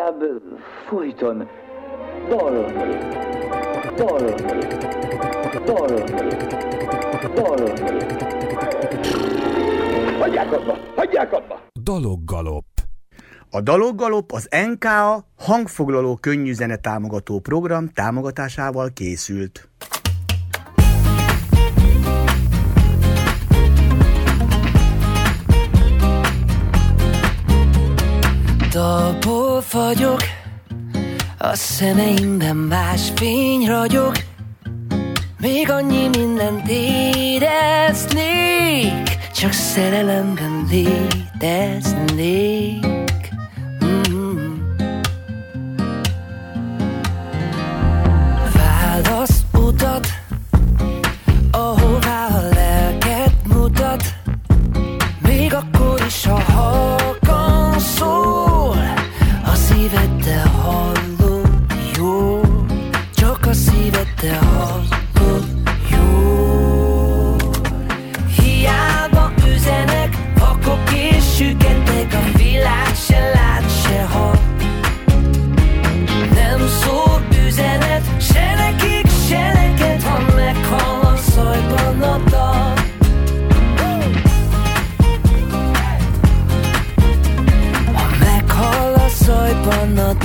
inkább folyton dalolni, dalolni, dalolni, dalolni. Hagyják abba, hagyják abba! Daloggalop. A Daloggalop az NKA hangfoglaló könnyűzene támogató program támogatásával készült. Dalból vagyok, a szemeimben más fény ragyog, még annyi mindent éreznék, csak szerelemben léteznék.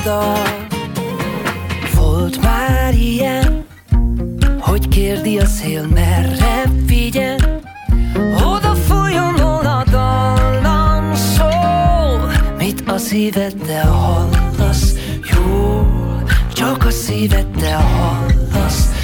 Dal Volt már ilyen Hogy kérdi a szél merre figyel. Oda hol a dallam szól. Mit a szíveddel hallasz? Jól Csak a szíveddel hallasz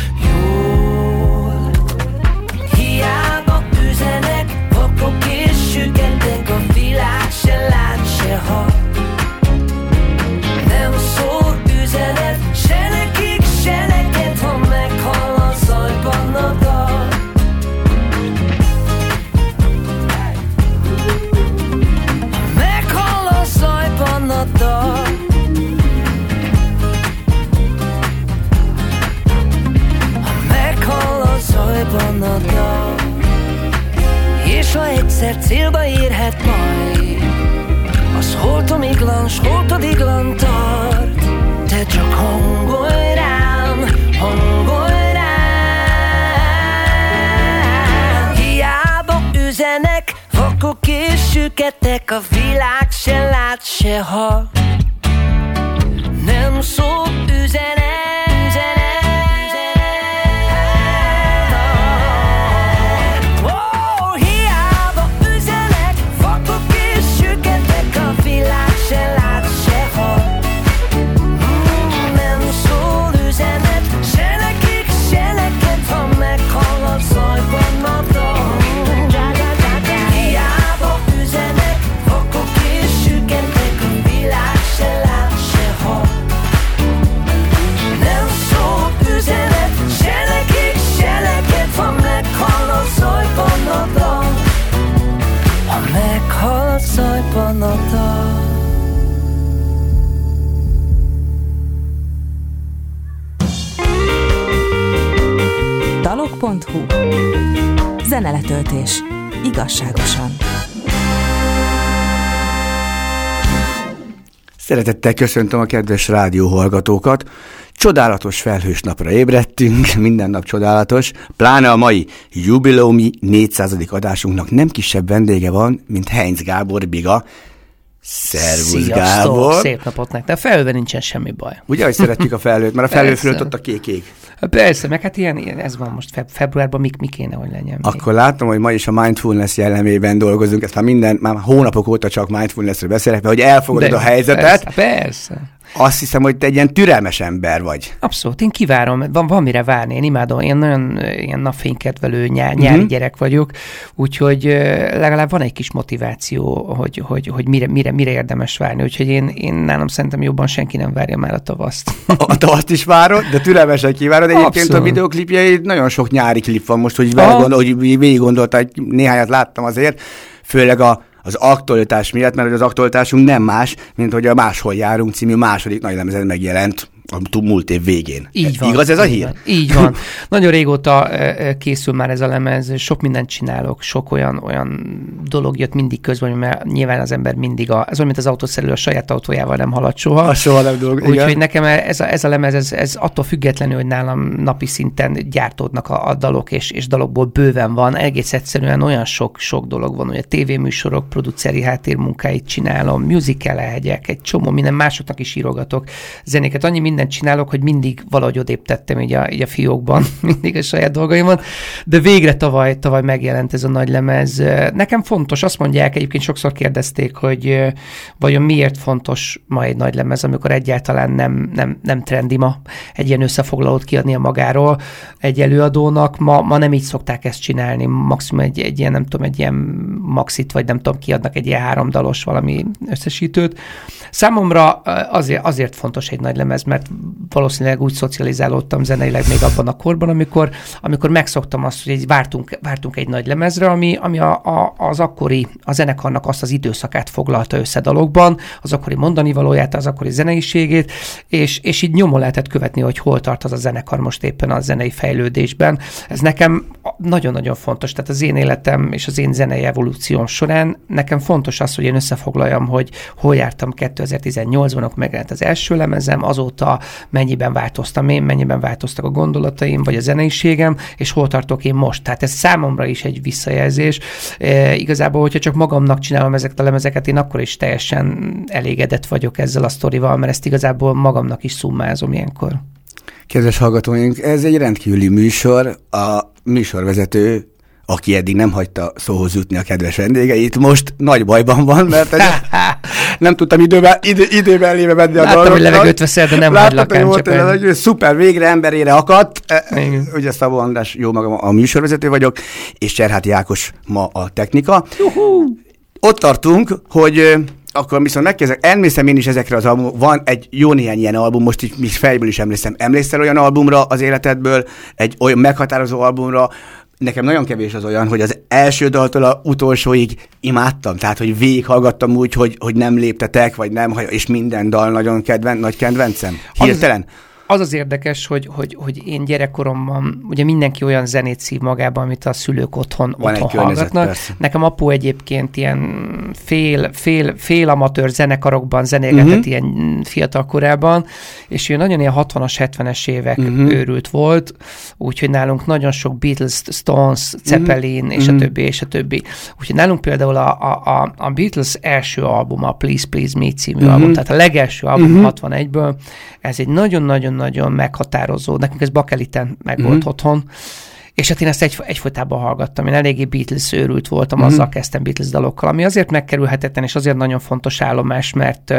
Az holtomiglan, s holtodiglan tart Te csak hangolj rám, hangolj rám. Hiába üzenek, vakok és süketek A világ se lát, se hall Nem szól üzenet, a zajban a dal. Dalog.hu Zeneletöltés. Igazságosan. Szeretettel köszöntöm a kedves rádióhallgatókat. Csodálatos felhős napra ébredtünk, minden nap csodálatos, pláne a mai jubileumi 400. adásunknak nem kisebb vendége van, mint Heinz Gábor Biga. Szervusz Sziasztok, Gábor! szép napot nektek. Felhőben nincsen semmi baj. Ugye, hogy szeretjük a felhőt, mert a felhő fölött ott a kék ég. Persze, meg hát ilyen, ilyen ez van most feb- februárban, mi, mi kéne, hogy legyen. még. Akkor látom, hogy ma is a mindfulness jellemében dolgozunk, ezt már minden, már hónapok óta csak mindfulnessről beszélek, mert hogy elfogadod De, a helyzetet, Persze, persze. Azt hiszem, hogy te egy ilyen türelmes ember vagy. Abszolút, én kivárom, van, van mire várni, én imádom, én nagyon ilyen napfénykedvelő nyá, nyári Mhm. gyerek vagyok, úgyhogy legalább van egy kis motiváció, hogy, hogy, hogy mire, mire, mire érdemes várni, úgyhogy én, én nálam szerintem jobban senki nem várja már a tavaszt. A tavaszt is várod, de türelmesen kívánod. Egyébként a Abszolút. videoklipjeid nagyon sok nyári klip van most, hogy Aha. végig, hogy végig gondolta, néhányat láttam azért, főleg a, az aktualitás miatt, mert az aktualitásunk nem más, mint hogy a Máshol járunk című második nagy lemezen megjelent a múlt év végén. Így van. Igaz ez a hír? Van, így van. Nagyon régóta ö, ö, készül már ez a lemez, sok mindent csinálok, sok olyan, olyan dolog jött mindig közben, mert nyilván az ember mindig, a, ez olyan, mint az autószerelő a saját autójával nem halad soha. A soha nem dolog. Úgyhogy nekem ez a, ez a lemez, ez, ez attól függetlenül, hogy nálam napi szinten gyártódnak a, a dalok, és, és dalokból bőven van, egész egyszerűen olyan sok, sok dolog van, hogy a tévéműsorok, produceri háttérmunkáit csinálom, musical egy csomó minden másoknak is írogatok zenéket. Annyi mindent csinálok, hogy mindig valahogy odébb tettem így a, így a fiókban, mindig a saját dolgaimon, de végre tavaly, tavaly megjelent ez a nagy lemez. Nekem fontos, azt mondják, egyébként sokszor kérdezték, hogy vajon miért fontos ma egy nagy lemez, amikor egyáltalán nem, nem, nem trendi ma egy ilyen összefoglalót kiadni a magáról egy előadónak. Ma, ma nem így szokták ezt csinálni, maximum egy, egy ilyen, nem tudom, egy ilyen maxit, vagy nem tudom, kiadnak egy ilyen háromdalos valami összesítőt. Számomra azért, azért fontos egy nagy lemez, mert valószínűleg úgy szocializálódtam zeneileg még abban a korban, amikor, amikor megszoktam azt, hogy egy, vártunk, vártunk egy nagy lemezre, ami, ami a, a, az akkori, a zenekarnak azt az időszakát foglalta össze dalokban, az akkori mondani valóját, az akkori zeneiségét, és, és így nyomon lehetett követni, hogy hol tart az a zenekar most éppen a zenei fejlődésben. Ez nekem nagyon-nagyon fontos, tehát az én életem és az én zenei evolúcióm során nekem fontos az, hogy én összefoglaljam, hogy hol jártam 2018-ban, akkor megjelent az első lemezem, azóta mennyiben változtam én, mennyiben változtak a gondolataim, vagy a zeneiségem, és hol tartok én most. Tehát ez számomra is egy visszajelzés. E, igazából, hogyha csak magamnak csinálom ezeket a lemezeket, én akkor is teljesen elégedett vagyok ezzel a sztorival, mert ezt igazából magamnak is szummázom ilyenkor. Kedves hallgatóink, ez egy rendkívüli műsor. A műsorvezető aki eddig nem hagyta szóhoz jutni a kedves vendégeit, most nagy bajban van, mert egy, nem tudtam időben, idő, időben léve venni a Láttam, dolgokat. hogy levegőt veszel, de nem hagylak hogy volt ennyi. levegő, szuper, végre emberére akadt. E, Igen. Ugye Szabó András, jó magam a műsorvezető vagyok, és Cserháti Ákos ma a technika. Ott tartunk, hogy akkor viszont megkérdezek, emlékszem én is ezekre az albumok, van egy jó néhány ilyen album, most így mi fejből is emlékszem. Emlékszel olyan albumra az életedből, egy olyan meghatározó albumra, nekem nagyon kevés az olyan, hogy az első daltól a utolsóig imádtam, tehát hogy végighallgattam úgy, hogy, hogy nem léptetek, vagy nem, és minden dal nagyon kedven, nagy kedvencem. Hirtelen. Az az érdekes, hogy, hogy, hogy én gyerekkoromban, ugye mindenki olyan zenét szív magába, amit a szülők otthon, Van otthon hallgatnak. persze. Nekem apu egyébként ilyen fél, fél, fél amatőr zenekarokban zenégetett Mhm. uh-huh. ilyen fiatal korában, és ő nagyon ilyen 60-as, 70-es évek Mhm. uh-huh. őrült volt, úgyhogy nálunk nagyon sok Beatles, Stones, Zeppelin, uh-huh. és a Mhm. többi, és a többi. Úgyhogy nálunk például a, a, a, Beatles első albuma, Please Please Me című Mhm. uh-huh. album, tehát a legelső album uh-huh. 61-ből, ez egy nagyon-nagyon-nagyon meghatározó, nekünk ez bakeliten meg Mhm. volt otthon, és hát én ezt egy, egyfolytában hallgattam. Én eléggé Beatles őrült voltam, Mhm. azzal kezdtem Beatles dalokkal, ami azért megkerülhetetlen, és azért nagyon fontos állomás, mert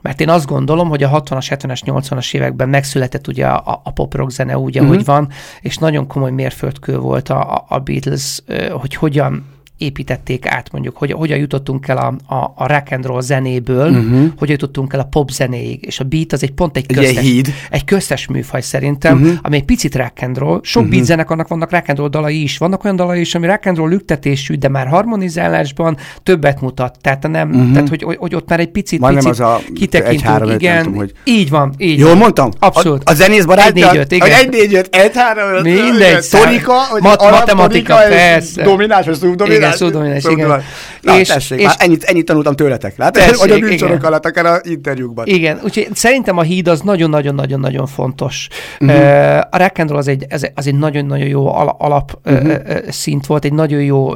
mert én azt gondolom, hogy a 60-as, 70-es, 80-as években megszületett ugye a, a pop rock zene úgy, ahogy Mhm. van, és nagyon komoly mérföldkő volt a, a- Beatles, hogy hogyan építették át, mondjuk, hogy hogyan jutottunk el a, a, a rock and roll zenéből, uh-huh. hogyan jutottunk el a pop zenéig, és a beat az egy pont egy Egy köztes, híd. egy köztes műfaj szerintem, uh-huh. ami egy picit rock and roll. Sok uh-huh. beat zenekarnak vannak rock and roll dalai is. Vannak olyan dalai is, ami rock and roll lüktetésű, de már harmonizálásban többet mutat. Tehát, nem, uh-huh. tehát hogy, hogy, hogy, ott már egy picit, Majdnem picit az a kitekintünk. egy, három, igen, tudom, hogy- így van, így Jól van. mondtam? Abszolút. A, a zenész barátja? Egy, négy, öt, igen. Egy, négy, öt, egy, három, öt, Mindegy, öt, Tonika, mat- matematika, persze. Dominás, vagy? Igen, szubdominás, igen. Na, És- tessék, és- már ennyit, ennyit tanultam tőletek, látod? Tessék, Hogy a műsorok alatt, akár a interjúkban. Igen, úgyhogy szerintem a híd az nagyon-nagyon-nagyon-nagyon fontos. Uh-huh. A rock and roll az egy, az egy nagyon-nagyon jó al- alap uh-huh. szint volt, egy nagyon jó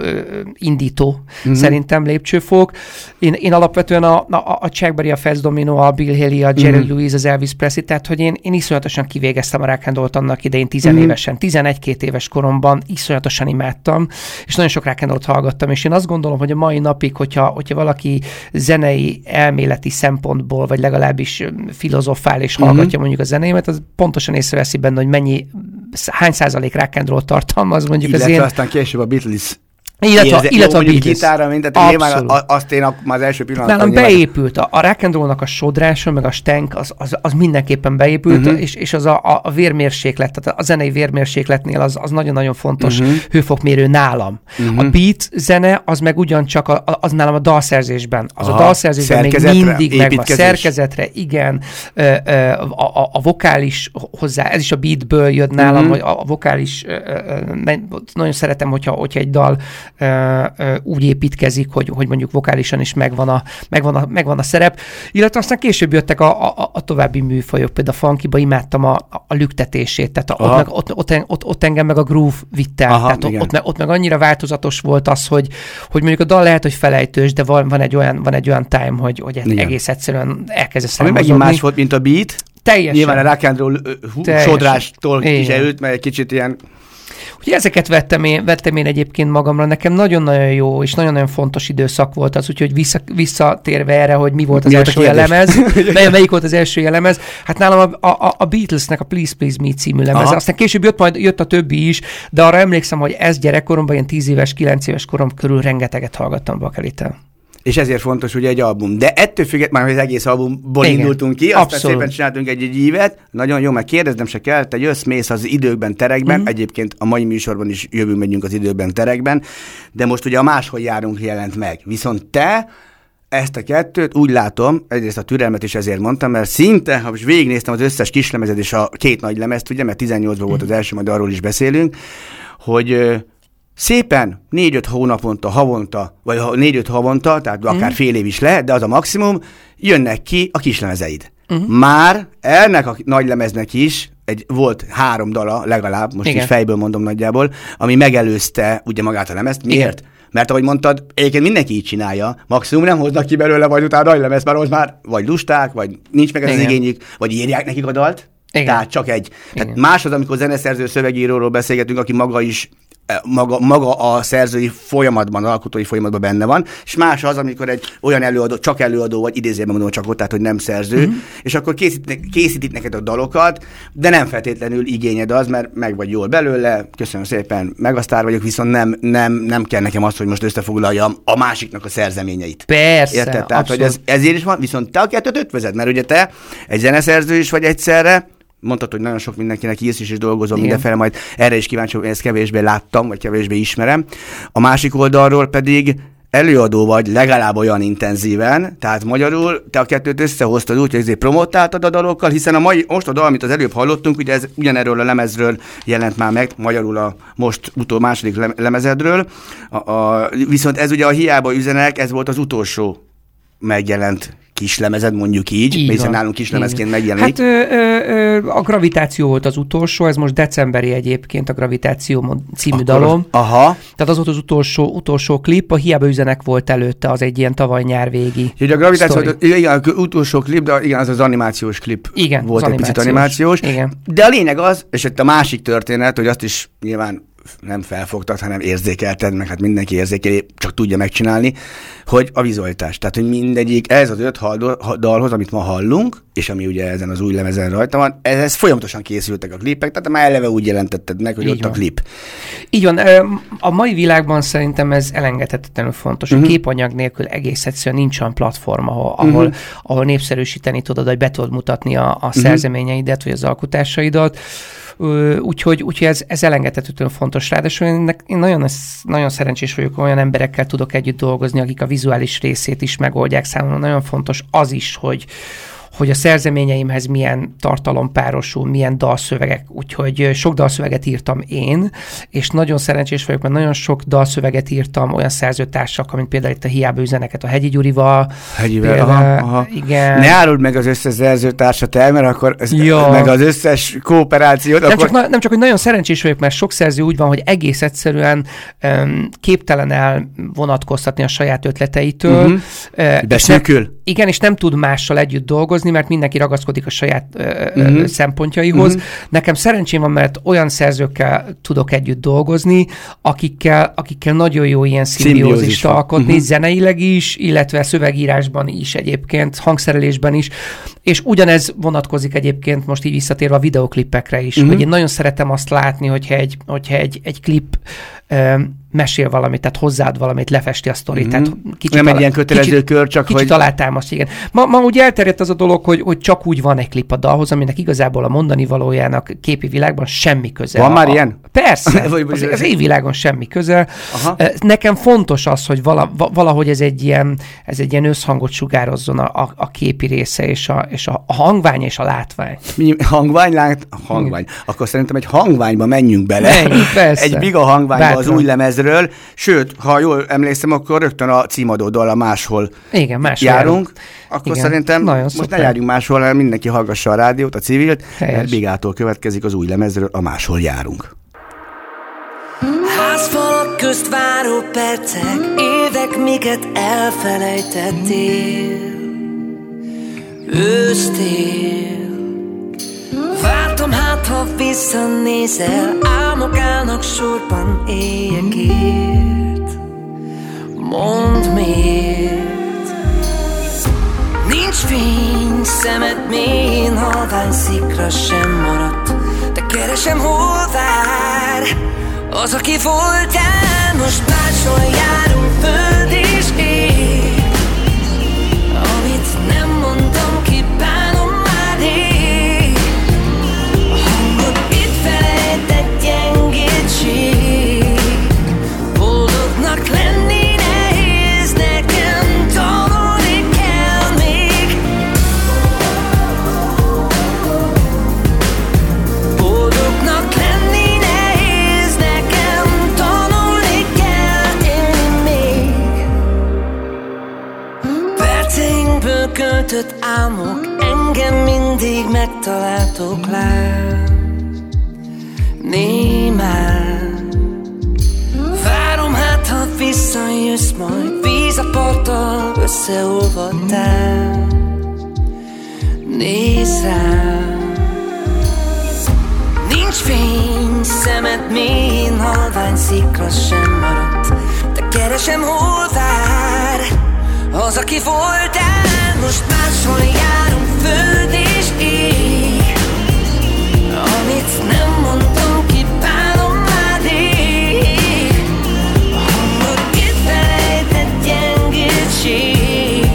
indító, uh-huh. szerintem lépcsőfok. Én, én alapvetően a, a, a Chuck a Fats Domino, a Bill Haley, a Jerry uh-huh. Lewis, az Elvis Presley, tehát hogy én, én iszonyatosan kivégeztem a rock and rollt annak idején tizenévesen, 11-2 éves koromban iszonyatosan imádtam, és nagyon sok rock and rollt hallgattam, és én azt gondolom, hogy a mai napig, hogyha, hogyha valaki zenei, elméleti szempontból, vagy legalábbis filozofál és hallgatja uh-huh. mondjuk a zenémet, az pontosan észreveszi benne, hogy mennyi, hány százalék rock tartalmaz mondjuk az Illetve én... aztán később a Beatles Illetve, illetve a Beatles. gitára, mint, tehát nyilván a- azt én az első pillanatban Nálam nyilván- beépült a, a rock and a sodrása, meg a stank, az, az, az mindenképpen beépült, uh-huh. és, és az a, a, a vérmérséklet, tehát a zenei vérmérsékletnél az, az nagyon-nagyon fontos uh-huh. hőfokmérő nálam. Uh-huh. A beat zene, az meg ugyancsak a, a- az nálam a dalszerzésben. Az Aha, a dalszerzésben még mindig megvan. építkezés. Szerkezetre, igen. A, a, a vokális hozzá, ez is a beatből jött nálam, uh-huh. hogy a, a vokális, nagyon szeretem, hogyha, hogyha egy dal úgy építkezik, hogy, hogy mondjuk vokálisan is megvan a, megvan a, megvan a szerep. Illetve aztán később jöttek a, a, a további műfajok, például a funkiba imádtam a, a lüktetését, tehát a, ott, meg, ott, ott, ott, ott, engem meg a groove vitt el. Aha, tehát ott, igen. ott, meg, ott meg annyira változatos volt az, hogy, hogy mondjuk a dal lehet, hogy felejtős, de van, van, egy, olyan, van egy olyan time, hogy, hogy Igen. egész egyszerűen elkezdesz Ami megint más volt, mint a beat. Teljesen. Nyilván a rock and roll sodrástól is elült, mert egy kicsit ilyen Ugye ezeket vettem én, vettem én egyébként magamra, nekem nagyon-nagyon jó és nagyon-nagyon fontos időszak volt az, úgyhogy vissza, visszatérve erre, hogy mi volt az Mi első kérdés? lemez, mely, melyik volt az első lemez, hát nálam a, a, a Beatlesnek a Please Please Me című lemez, Aha. aztán később jött majd jött a többi is, de arra emlékszem, hogy ez gyerekkoromban, ilyen 10 éves, 9 éves korom körül rengeteget hallgattam Bakelitel. És ezért fontos ugye egy album. De ettől függetlenül, már az egész albumból Igen. indultunk ki, aztán Abszolút. szépen csináltunk egy, egy ívet. Nagyon jó, meg kérdeznem se kell, te jössz, mész az időkben, terekben. Mhm. Egyébként a mai műsorban is jövünk, megyünk az időkben, terekben. De most ugye a máshol járunk jelent meg. Viszont te ezt a kettőt úgy látom, egyrészt a türelmet is ezért mondtam, mert szinte, ha most végignéztem az összes kislemezed és a két nagy lemezt, ugye, mert 18-ban volt az első, majd arról is beszélünk, hogy szépen négy-öt hónaponta, havonta, vagy ha- négy-öt havonta, tehát akár fél év is lehet, de az a maximum, jönnek ki a kislemezeid. Uh-huh. Már ennek a nagy lemeznek is egy, volt három dala legalább, most Igen. is fejből mondom nagyjából, ami megelőzte ugye magát a lemezt. Miért? Mert ahogy mondtad, egyébként mindenki így csinálja, maximum nem hoznak ki belőle, vagy utána nagy lemez, mert az már vagy lusták, vagy nincs meg ez az Igen. igényük, vagy írják nekik a dalt. Igen. Tehát csak egy. Tehát Igen. más az, amikor zeneszerző szövegíróról beszélgetünk, aki maga is maga, maga a szerzői folyamatban, alkotói folyamatban benne van, és más az, amikor egy olyan előadó, csak előadó vagy, idézőben mondom csak ott, tehát hogy nem szerző, Mhm. uh-huh. és akkor készít, készítik neked a dalokat, de nem feltétlenül igényed az, mert meg vagy jól belőle, köszönöm szépen, megasztár vagyok, viszont nem, nem, nem kell nekem azt, hogy most összefoglaljam a másiknak a szerzeményeit. Persze, Érted? Tehát, hogy abszolút. ez, ezért is van, viszont te a kettőt ötvözed, mert ugye te egy zeneszerző is vagy egyszerre, mondtad, hogy nagyon sok mindenkinek írsz is, és dolgozom Igen. mindenfele, majd erre is kíváncsi vagyok, ezt kevésbé láttam, vagy kevésbé ismerem. A másik oldalról pedig előadó vagy legalább olyan intenzíven, tehát magyarul te a kettőt összehoztad úgy, hogy ezért promotáltad a dalokkal, hiszen a mai, most a dal, amit az előbb hallottunk, ugye ez ugyanerről a lemezről jelent már meg, magyarul a most utó második lem- lemezedről, a, a, viszont ez ugye a hiába üzenek, ez volt az utolsó megjelent kislemezed, mondjuk így, Így hiszen van. nálunk kislemezként megjelenik. Hát ö, ö, ö, a Gravitáció volt az utolsó, ez most decemberi egyébként, a Gravitáció című dalom. Aha. Tehát az volt az utolsó, utolsó klip, a hiába üzenek volt előtte, az egy ilyen tavaly nyár végi. Úgyhogy a gravitáció, sztori. igen, a utolsó klip, de igen, az az animációs klip Igen, volt az egy picit animációs. animációs. Igen. De a lényeg az, és itt a másik történet, hogy azt is nyilván nem felfogtad, hanem érzékelted, meg hát mindenki érzékeli, csak tudja megcsinálni, hogy a vizualitás. Tehát, hogy mindegyik, ez az öt dalhoz, amit ma hallunk, és ami ugye ezen az új lemezen rajta van, ez folyamatosan készültek a klipek, tehát már eleve úgy jelentetted meg, hogy Így ott van. a klip. Így van, a mai világban szerintem ez elengedhetetlenül fontos. Mhm. Uh-huh. A képanyag nélkül egész egyszerűen nincs olyan platform, ahol, ahol, uh-huh. ahol népszerűsíteni tudod, vagy be tudod mutatni a, a Mhm. uh-huh. szerzeményeidet, vagy az alkotásaidat. Úgyhogy, úgyhogy ez, ez elengedhetetlenül fontos. Ráadásul én, én nagyon, nagyon szerencsés vagyok, olyan emberekkel tudok együtt dolgozni, akik a vizuális részét is megoldják számomra. Nagyon fontos az is, hogy, hogy a szerzeményeimhez milyen tartalom párosul, milyen dalszövegek, úgyhogy sok dalszöveget írtam én, és nagyon szerencsés vagyok, mert nagyon sok dalszöveget írtam olyan szerzőtársak, mint például itt a Hiába üzeneket a Hegyi Gyurival. Hegyivel, Például- aha, aha. Igen. Ne áruld meg az összes szerzőtársat el, mert akkor ez, Ja. meg az összes kooperációt, Nem akkor... csak, nem csak, hogy nagyon szerencsés vagyok, mert sok szerző úgy van, hogy egész egyszerűen um, képtelen elvonatkoztatni a saját ötleteitől. Mhm. Uh, és Beszűkül? Igen, és nem tud mással együtt dolgozni, mert mindenki ragaszkodik a saját uh, szempontjaihoz. Nekem szerencsém van, mert olyan szerzőkkel tudok együtt dolgozni, akikkel, akikkel nagyon jó ilyen Szimbiózis szimbiózist alkotni, Mhm. zeneileg is, illetve szövegírásban is egyébként, hangszerelésben is, és ugyanez vonatkozik egyébként most így visszatérve a videoklipekre is, Mhm. hogy én nagyon szeretem azt látni, hogyha egy, hogyha egy, egy klip ö, mesél valamit, tehát hozzáad valamit, lefesti a sztorit. Mhm. Tehát kicsit Nem egy ilyen kötelező kicsit, kör, csak kicsit hogy- alátámaszt, igen. Ma, ma ugye elterjedt az a dolog, hogy, hogy csak úgy van egy klip a dalhoz, aminek igazából a mondani valójának képi világban semmi köze. Van A- már ilyen? Persze. Az, az évvilágon semmi köze. Aha. Nekem fontos az, hogy vala, va- valahogy ez egy ilyen, ez egy ilyen összhangot sugározzon a, a, a képi része, és a, és a, a hangvány és a látvány. Mi, hangvány, lát, hangvány. Akkor szerintem egy hangványba menjünk bele. Menjünk, persze. Egy biga hangványba az új lemezről. Sőt, ha jól emlékszem, akkor rögtön a címadó dal a máshol Igen, máshol járunk. járunk. Akkor Igen, szerintem nagyon most szuper. ne járjunk máshol, hanem mindenki hallgassa a rádiót, a civilt, Helyes. mert Bigától következik az új lemezről, a máshol járunk. Házfalak közt váró percek, évek, miket elfelejtettél. Ősztél. Vártam hát, ha visszanézel, álmok állnak sorban éjekért. Mondd miért. Nincs fény, szemed mélyén halvány szikra sem maradt De keresem, hol vár Az, aki voltál, most máshol járunk föld Költött álmok engem mindig megtaláltok lám Némán. Várom hát, ha visszajössz majd Víz a parttal összeolvadtál Nézz rám. Nincs fény, szemed mélyén halvány szikra sem maradt. De keresem, hol vár Az, aki voltál, most máshol járunk föld és ég. Amit nem mondtam ki, bánom már rég. A hangod gyengétség.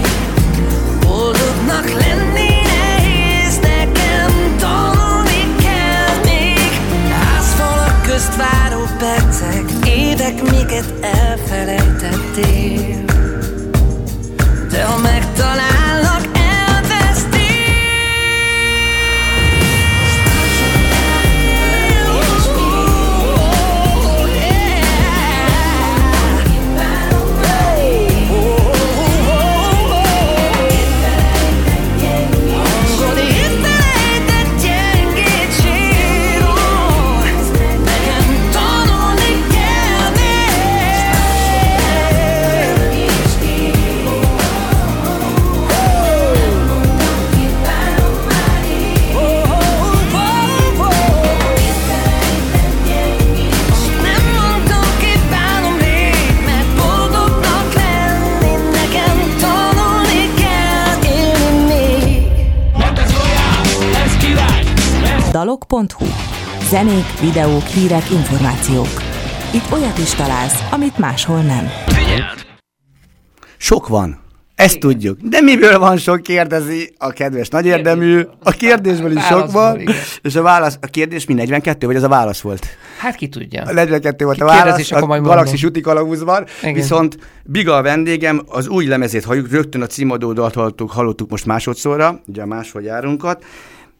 Boldognak lenni nehéz, nekem tanulni kell még. Házfalak közt váró percek, évek, miket elfelejtettél. De ha megtalálnak, Dalok.hu Zenék, videók, hírek, információk. Itt olyat is találsz, amit máshol nem. Sok van. Ezt tudjuk. De miből van sok, kérdezi a kedves nagy érdemű. A kérdésből is sok van. igen. És a válasz, a kérdés mi 42, vagy az a válasz volt? Hát ki tudja. A 42 volt a Kérdezés, válasz, akkor a majd Galaxis úti kalauzban, Igen. viszont Biga a vendégem, az új lemezét halljuk, rögtön a címadó dalt hallottuk, hallottuk most másodszorra, ugye a máshol járunkat.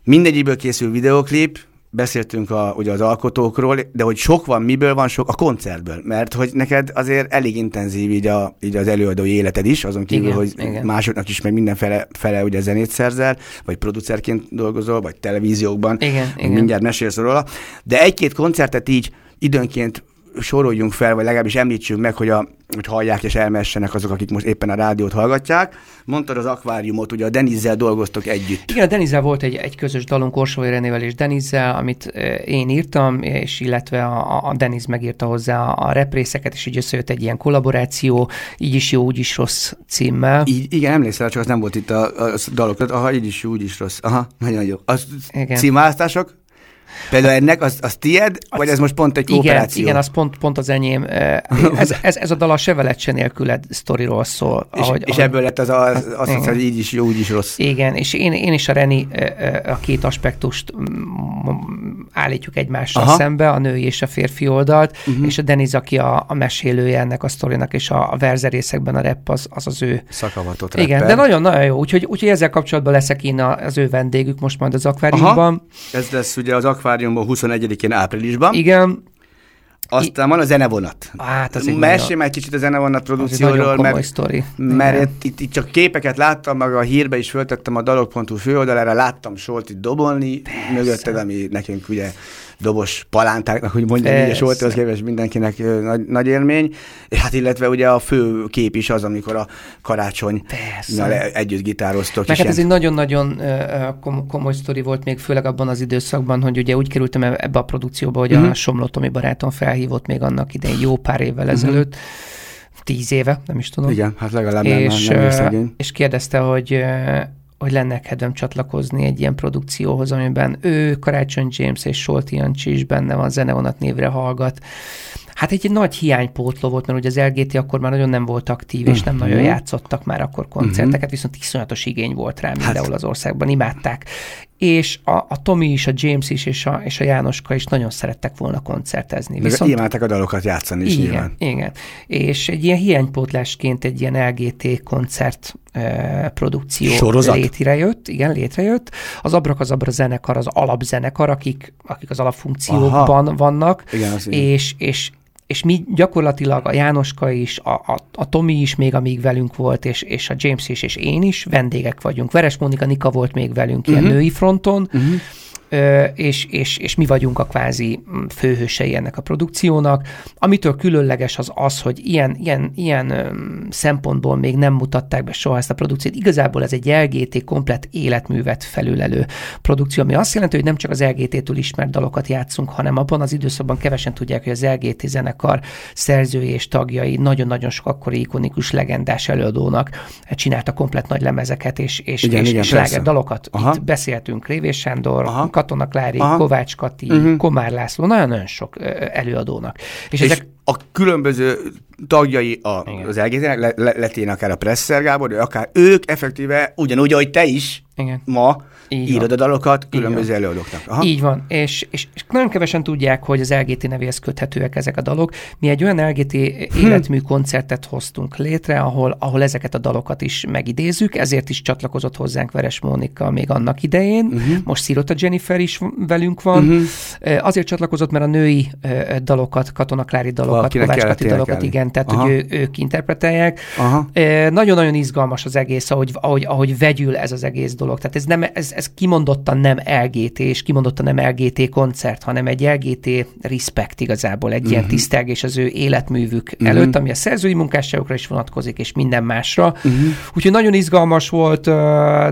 Mindegyikből készül videoklip, beszéltünk a, ugye az alkotókról, de hogy sok van, miből van sok? A koncertből, mert hogy neked azért elég intenzív így, a, így az előadói életed is, azon kívül, Igen, hogy igen. másoknak is meg mindenfele fele ugye zenét szerzel, vagy producerként dolgozol, vagy televíziókban, Igen, igen. mindjárt mesélsz róla, de egy-két koncertet így időnként soroljunk fel, vagy legalábbis említsünk meg, hogy, a, hogy hallják és elmessenek azok, akik most éppen a rádiót hallgatják. Mondtad az akváriumot, ugye a Denizzel dolgoztok együtt. Igen, a Denizzel volt egy, egy közös dalunk Orsói Renével és Denizzel, amit én írtam, és illetve a, a Deniz megírta hozzá a, a représzeket, és így összejött egy ilyen kollaboráció, így is jó, úgy is rossz címmel. Így, igen, emlékszel, csak az nem volt itt a, a dalok. Aha, így is jó, úgy is rossz. Aha, nagyon jó. Igen. címválasztások? Például ennek az, az tied, vagy ez most pont egy Igen, kooperáció? igen, az pont, pont az enyém. Ez, ez, ez a dal a Sevelet se nélküled sztoriról szól. és, és ebből lett az, az, az, az, igen. hogy így is jó, úgy is rossz. Igen, és én, én és a Reni a két aspektust állítjuk egymással Aha. Aha. szembe, a női és a férfi oldalt, uh-huh. és a Deniz, aki a, a mesélője ennek a sztorinak, és a, a verzerészekben a rap az az, az ő. Szakavatott Igen, rapper. de nagyon-nagyon jó, úgyhogy, úgyhogy ezzel kapcsolatban leszek én az ő vendégük most majd az akváriumban. Ez lesz ugye az akváriumban 21-én áprilisban. Igen, Aztán van a zenevonat. hát az Mesélj már kicsit a zenevonat produkcióról, mert, sztori. mert itt, itt, itt, csak képeket láttam, meg a hírbe is föltettem a dalok.hu főoldalára, láttam Soltit dobolni, mögötted, ami nekünk ugye dobos palántáknak, hogy mondjam, így a Persze. Soltihoz képest mindenkinek nagy, nagy élmény. És hát illetve ugye a fő kép is az, amikor a karácsony Persze. együtt gitároztok. Meg és hát ez egy nagyon-nagyon komoly sztori volt még, főleg abban az időszakban, hogy ugye úgy kerültem e- ebbe a produkcióba, hogy Mhm. a Somló Tomi barátom felhívott még annak idején jó pár évvel ezelőtt, tíz éve, nem is tudom. Igen, hát legalább és, nem, nem és kérdezte, hogy hogy lenne kedvem csatlakozni egy ilyen produkcióhoz, amiben ő, Karácsony James és Solti Jancsi is benne van, zenevonat névre hallgat. Hát egy nagy hiánypótló volt, mert ugye az LGT akkor már nagyon nem volt aktív, és nem nagyon Mhm. játszottak már akkor koncerteket, viszont iszonyatos igény volt rá mindenhol az országban, imádták. És a, a Tomi is, a James is, és a, és a Jánoska is nagyon szerettek volna koncertezni. Meg imádták a dalokat játszani is igen, nyilván. igen. És egy ilyen hiánypótlásként egy ilyen LGT koncert eh, produkció Sorozat? létrejött, igen, létrejött. Az Abrakazabra zenekar, az alapzenekar, akik, akik az alapfunkciókban Aha. vannak, Igen, az és, és és mi gyakorlatilag a Jánoska is, a, a, a Tomi is még amíg velünk volt, és, és a James is, és én is vendégek vagyunk. Veres Mónika Nika volt még velünk ilyen Mhm. női fronton, Ö, és, és, és mi vagyunk a kvázi mm, főhősei ennek a produkciónak. Amitől különleges az az, hogy ilyen, ilyen, ilyen szempontból még nem mutatták be soha ezt a produkciót. Igazából ez egy LGT komplet életművet felülelő produkció, ami azt jelenti, hogy nem csak az LGT-től ismert dalokat játszunk, hanem abban az időszakban kevesen tudják, hogy az LGT zenekar szerzői és tagjai nagyon-nagyon sok akkori ikonikus legendás előadónak csinálta komplet nagy lemezeket és, és, Igen, és, igen, és dalokat. Aha. Itt beszéltünk Révés Sándor, Aha. Katona Klári, Aha. Kovács Kati, Mhm. Komár László, nagyon-nagyon sok előadónak. És, És ezek a különböző tagjai a, az LGT-nek, le, le, letén akár a Presser Gábor, akár ők effektíve ugyanúgy, ahogy te is igen. ma Így írod van. a dalokat különböző előadóknak. Aha. Így van, és, és, és nagyon kevesen tudják, hogy az LGT nevéhez köthetőek ezek a dalok. Mi egy olyan LGT Hm. életmű koncertet hoztunk létre, ahol, ahol ezeket a dalokat is megidézzük, ezért is csatlakozott hozzánk Veres Mónika még annak idején. Uh-huh. Most Szirota Jennifer is velünk van. Uh-huh. Azért csatlakozott, mert a női dalokat, Katona Klári dalokat, Valakinek Kovács kellett Kati dalokat, énekelni. igen, tehát Aha. hogy ő, ők interpretálják. Aha. Nagyon-nagyon izgalmas az egész, ahogy, ahogy, ahogy vegyül ez az egész dolog. Tehát ez, nem, ez, ez kimondottan nem LGT, és kimondottan nem LGT koncert, hanem egy LGT respect igazából, egy Mhm. uh-huh. ilyen tisztelgés az ő életművük uh-huh. előtt, ami a szerzői munkásságokra is vonatkozik, és minden másra. Mhm. Uh-huh. Úgyhogy nagyon izgalmas volt uh,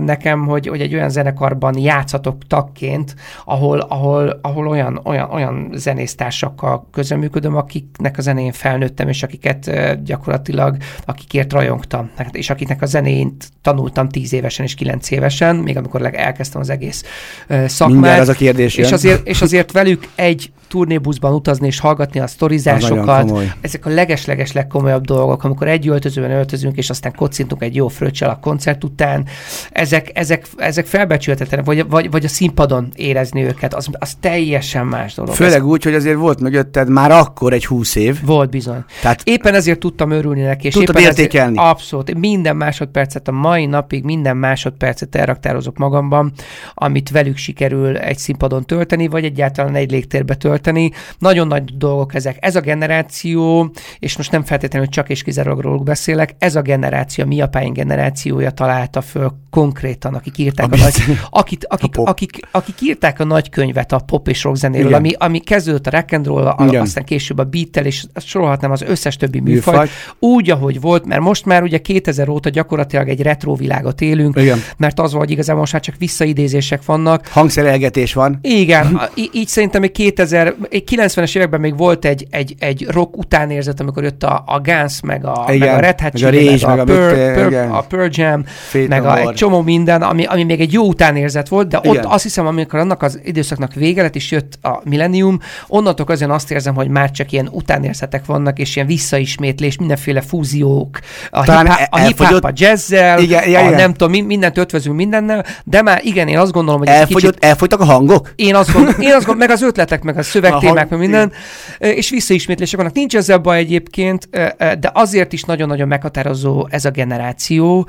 nekem, hogy, hogy egy olyan zenekarban játszatok tagként, ahol, ahol, ahol olyan, olyan, olyan zenésztársakkal közöműködöm, akiknek a zenén felnőttem, és akiket uh, gyakorlatilag, akikért rajongtam, és akiknek a zenént tanultam tíz évesen és kilenc évesen, még amikor elkezdtem az egész szakmát. Mindjárt az a kérdés és jön. azért, és azért velük egy turnébuszban utazni és hallgatni a sztorizásokat, ezek a leges-leges legkomolyabb dolgok, amikor egy öltözőben öltözünk, és aztán kocintunk egy jó fröccsel a koncert után, ezek, ezek, ezek felbecsülhetetlenek, vagy, vagy, vagy a színpadon érezni őket, az, az teljesen más dolog. Főleg úgy, hogy azért volt mögötted már akkor egy húsz év. Ez volt bizony. Tehát Éppen ezért tudtam örülni neki. És Tudtad éppen értékelni. Ezért, abszolút. Minden másodpercet, a mai napig minden másodpercet elraktározok magamban, amit velük sikerül egy színpadon tölteni, vagy egyáltalán egy légtérbe tölteni. Nagyon nagy dolgok ezek. Ez a generáció, és most nem feltétlenül csak és kizárólag róluk beszélek, ez a generáció, a mi apáink generációja találta föl konkrétan, akik írták a, A nagy, biz- akik, pop. akik, akik írták a nagykönyvet a pop és rock zenéről, Igen. ami, ami kezdődött a rock and roll, a, aztán később a beat és sorolhatnám az összes többi műfaj, Műfaj. úgy, ahogy volt, mert most már ugye 2000 óta gyakorlatilag egy retro világot élünk, Igen. mert az van, hogy igazából most már csak visszaidézések vannak. Hangszerelgetés van. Igen, a- í- így szerintem még 2000, egy 90-es években még volt egy, egy, egy rock utánérzet, amikor jött a, a Guns, meg a, Igen, meg a Red Hot meg a Rage, meg, a, a Pearl, mit- Pearl, igen. a Pearl Jam, Fate meg a, egy csomó minden, ami, ami még egy jó utánérzet volt, de ott Igen. azt hiszem, amikor annak az időszaknak vége lett, és jött a Millennium, onnantól azért azt érzem, hogy már csak ilyen utánérzetek vannak, és ilyen visszaismétlés, mindenféle fúziók, a hip-hop, a, el- hip-hop a jazzzel, Igen, igen, a nem tudom, mi- mindent ötvözünk mindennel, de már igen, én azt gondolom, hogy ez kicsit Elfogyott, elfogytak a hangok? én azt gondolom, én azt gondolom, meg az ötletek, meg a szövegtémák, Aha, meg minden, Ö, és visszaismétlések vannak. Nincs ezzel baj egyébként, de azért is nagyon-nagyon meghatározó ez a generáció,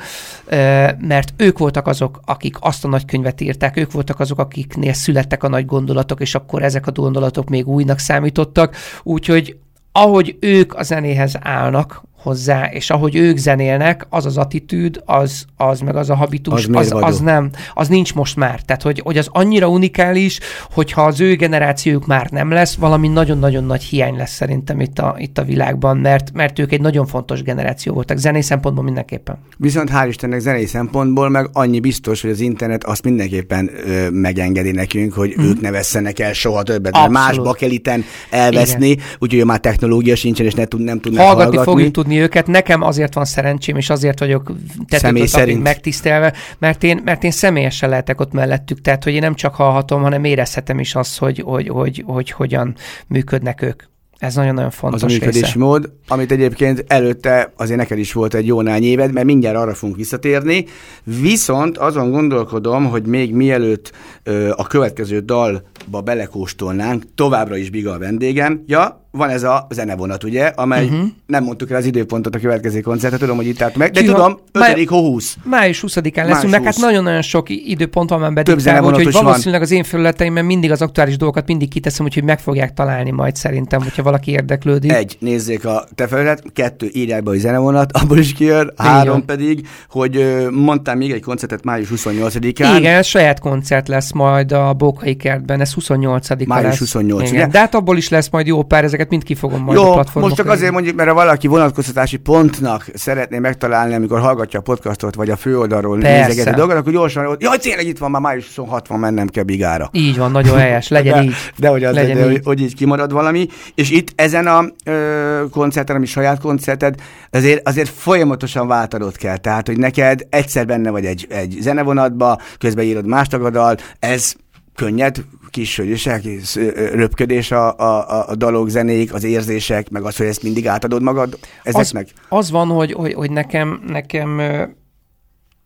mert ők voltak azok, akik azt a nagy könyvet írták, ők voltak azok, akiknél születtek a nagy gondolatok, és akkor ezek a gondolatok még újnak számítottak, úgyhogy ahogy ők a zenéhez állnak hozzá, és ahogy ők zenélnek, az az attitűd, az, az meg az a habitus, Az az, az nem, az nincs most már. Tehát, hogy, hogy az annyira unikális, hogyha az ő generációjuk már nem lesz, valami nagyon-nagyon nagy hiány lesz szerintem itt a, itt a világban, mert, mert ők egy nagyon fontos generáció voltak, zenei szempontból mindenképpen. Viszont hál' Istennek zenei szempontból meg annyi biztos, hogy az internet azt mindenképpen ö, megengedi nekünk, hogy ők ne vesszenek el soha többet, mert. Abszolút. más bakeliten elveszni, úgyhogy már technológia sincsen, és ne tud, nem tudnak Hallgatni, hallgatni. fogjuk tudni őket. Nekem azért van szerencsém, és azért vagyok tetőtől szerint. megtisztelve, mert én, mert én személyesen lehetek ott mellettük, tehát hogy én nem csak hallhatom, hanem érezhetem is azt, hogy, hogy, hogy, hogy hogyan működnek ők. Ez nagyon-nagyon az fontos a működési mód, amit egyébként előtte azért neked is volt egy jó nány éved, mert mindjárt arra fogunk visszatérni. Viszont azon gondolkodom, hogy még mielőtt ö, a következő dalba belekóstolnánk, továbbra is Biga a vendégem. Ja, van ez a zenevonat, ugye, amely uh-huh. nem mondtuk el az időpontot a következő koncertre, tudom, hogy itt állt meg, de van? tudom, Már- 5. hó 20. Május 20-án Május leszünk, meg hát 20. nagyon-nagyon sok időpont van már bedikálva, úgyhogy valószínűleg az én felületeimben mindig az aktuális dolgokat mindig kiteszem, úgyhogy meg fogják találni majd szerintem, hogyha valaki érdeklődik. Egy, nézzék a te felület, kettő, írják be, hogy zenevonat, abból is kijön, három van. pedig, hogy ö, mondtál még egy koncertet május 28-án. Igen, ez saját koncert lesz majd a Bókai kertben, ez 28 Május lesz. 28, Igen. ugye? De hát abból is lesz majd jó pár, ezeket mind ki fogom majd a Jó, platformokra. most csak azért mondjuk, mert ha valaki vonatkoztatási pontnak szeretné megtalálni, amikor hallgatja a podcastot, vagy a főoldalról nézegeti dolgot, akkor gyorsan, ott, jaj, tényleg itt van, már május 26 van, mennem kell Bigára. Így van, nagyon helyes, legyen de, így. De hogy, az, Legyen de, hogy, így. hogy így kimarad valami. És itt ezen a ö, koncerten, ami saját koncerted, azért, azért folyamatosan váltanod kell. Tehát, hogy neked egyszer benne vagy egy, egy zenevonatba, közben írod más tagadal, ez könnyed, kis hogy is, kis, ö, ö, röpködés a, a, a- dalok, zenék, az érzések, meg az, hogy ezt mindig átadod magad ezeknek. Az, az van, hogy, hogy, hogy nekem, nekem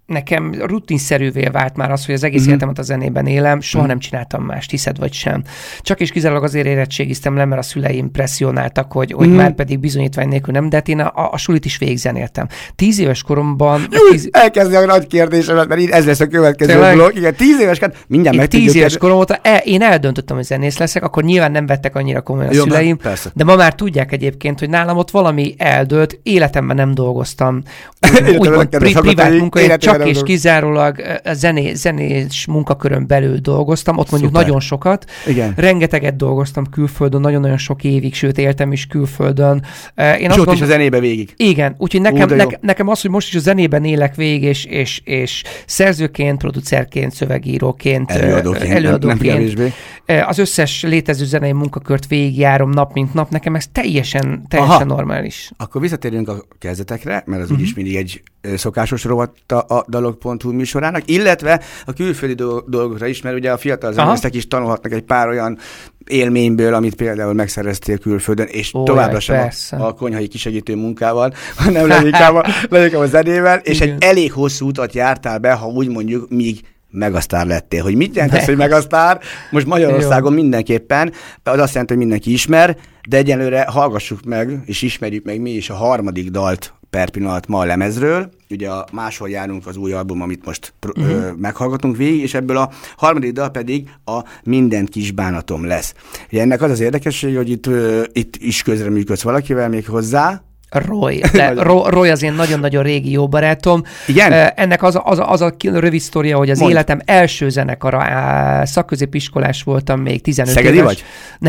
nekem rutinszerűvé vált már az, hogy az egész Mhm. uh-huh. életemet a zenében élem, soha nem csináltam mást, hiszed vagy sem. Csak és kizárólag azért érettségiztem le, mert a szüleim presszionáltak, hogy, hogy Mhm. már pedig bizonyítvány nélkül nem, de hát én a, a sulit is végigzenéltem. Tíz éves koromban, tíz, Elkezdi a nagy kérdésemet, mert így ez lesz a következő Tényleg? blog. Igen, tíz éves, mindjárt én meg tíz éves kérdezni. korom óta el, én eldöntöttem, hogy zenész leszek, akkor nyilván nem vettek annyira komolyan a Jó, szüleim, persze. de ma már tudják egyébként, hogy nálam ott valami eldőlt, életemben nem dolgoztam. Úgymond pri, privát életemben csak nem és kizárólag zené, zenés munkakörön belül dolgoztam, ott mondjuk Szuper. nagyon sokat. Igen. Rengeteget dolgoztam külföldön, nagyon-nagyon sok évig, sőt éltem is külföldön. Én És azt ott gond- is a zenébe végig. igen, úgyhogy nekem, jó. neke, nekem az, hogy most is a zenében élek végig, és, és, és szerzőként, producerként, szövegíróként, Előadóként, nem- előadóként nem ö, az összes létező zenei munkakört végigjárom nap mint nap, nekem ez teljesen, teljesen Aha. normális. Akkor visszatérünk a kezdetekre, mert az úgyis mindig egy szokásos rovat a, a dalog.hu műsorának, illetve a külföldi do- dolgokra is, mert ugye a fiatal zenészek is tanulhatnak egy pár olyan élményből, amit például megszereztél külföldön, és Ó, továbbra jaj, sem persze. a, a konyhai kisegítő munkával, hanem leginkább a, leginkább a zenével, és Igen. egy elég hosszú utat jártál be, ha úgy mondjuk, míg megasztár lettél. Hogy mit jelent ez, hogy megasztár? Most Magyarországon mindenképpen, az azt jelenti, hogy mindenki ismer, de egyelőre hallgassuk meg, és ismerjük meg mi is a harmadik dalt per pillanat ma a lemezről. Ugye a máshol járunk az új album, amit most Mhm. ö, meghallgatunk végig, és ebből a harmadik dal pedig a Minden kis bánatom lesz. Ugye ennek az az érdekessége, hogy itt, ö, itt is közreműködsz valakivel még hozzá, Roy. De Ro- Roy az én nagyon-nagyon régi jó barátom. Igen? Ennek az a, az az a rövid sztoria, hogy az Mondd. életem első zenekara, á, szakközépiskolás voltam még 15 Szegedi éves. vagy?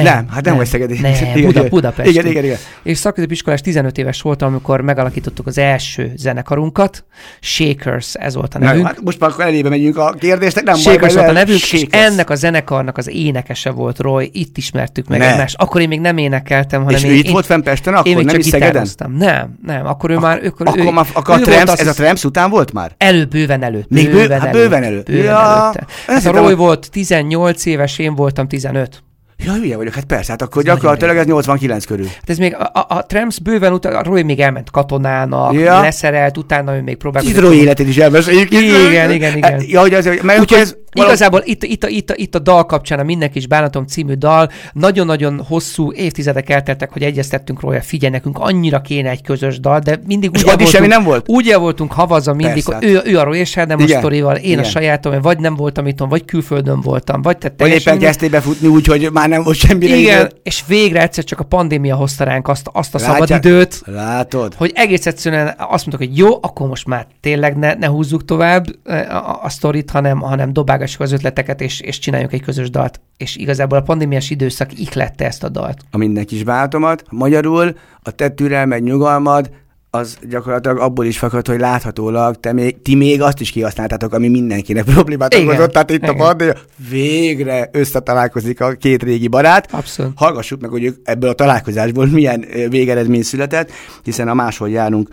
Nem, hát nem vagy szegedi. Nem, Igen, Buda, igen. Budapest. Igen, igen, igen. És szakközépiskolás 15 éves voltam, amikor megalakítottuk az első zenekarunkat. Shakers, ez volt a Na, nevünk. hát most már akkor elébe megyünk a kérdésnek, nem baj, Shakers majd volt a nevünk, és Shakers. ennek a zenekarnak az énekese volt Roy, itt ismertük meg Ne. egymást. Akkor én még nem énekeltem, hanem És én, ő itt én, volt fenn Pesten én akkor, még nem is Szegeden? Gitároztam. Nem, nem, akkor ő már... Akkor, Akkor, ő, már, akkor a ő Tramps, volt ez a az- Tramps után volt már? Előbb, bőven előtt. Még bő- hát bőven előtt. Bőven Ja, előtte. ezt Hát a Roy hogy- volt 18 éves, én voltam 15. Ja, hülye vagyok, hát persze, hát akkor Ez gyakorlatilag ez nagyon 89 körül. Hát ez még a, a, a Tramps bőven utána, a Roy még elment katonának, Ja. leszerelt, utána ő még próbálkozott. Hidro életét is elmeséljük. Igen, igen, igen. Hát, Ja, hogy az, mert Úgyhogy ez igazából itt, itt, itt, itt a dal kapcsán, a Mindenki is bánatom című dal, nagyon-nagyon hosszú évtizedek elteltek, hogy egyeztettünk róla, figyelj, nekünk annyira kéne egy közös dal, de mindig úgy addig semmi nem volt? Úgy voltunk havazva mindig, Persze. ő, ő a Roy és a Igen, sztorival, én igen. a sajátom, vagy nem voltam itthon, vagy külföldön voltam, vagy te Vagy éppen kezdtél befutni úgy, hogy már nem volt semmire Igen, idő. és végre egyszer csak a pandémia hozta ránk azt, azt a Látják? szabadidőt, Látod? hogy egész egyszerűen azt mondtuk, hogy jó, akkor most már tényleg ne, ne húzzuk tovább eh, a, a, a sztorit, hanem, hanem dobálgassuk az ötleteket, és, és csináljunk egy közös dalt. És igazából a pandémiás időszak ihlette ezt a dalt. a minden kis bátomat. Magyarul a te türelmed, nyugalmad, az gyakorlatilag abból is fakad, hogy láthatólag te még, ti még azt is kihasználtátok, ami mindenkinek problémát Igen, okozott. Tehát itt a igen. pandémia végre összetalálkozik a két régi barát. Abszolút. Hallgassuk meg, hogy ők ebből a találkozásból milyen végeredmény született, hiszen a máshol járunk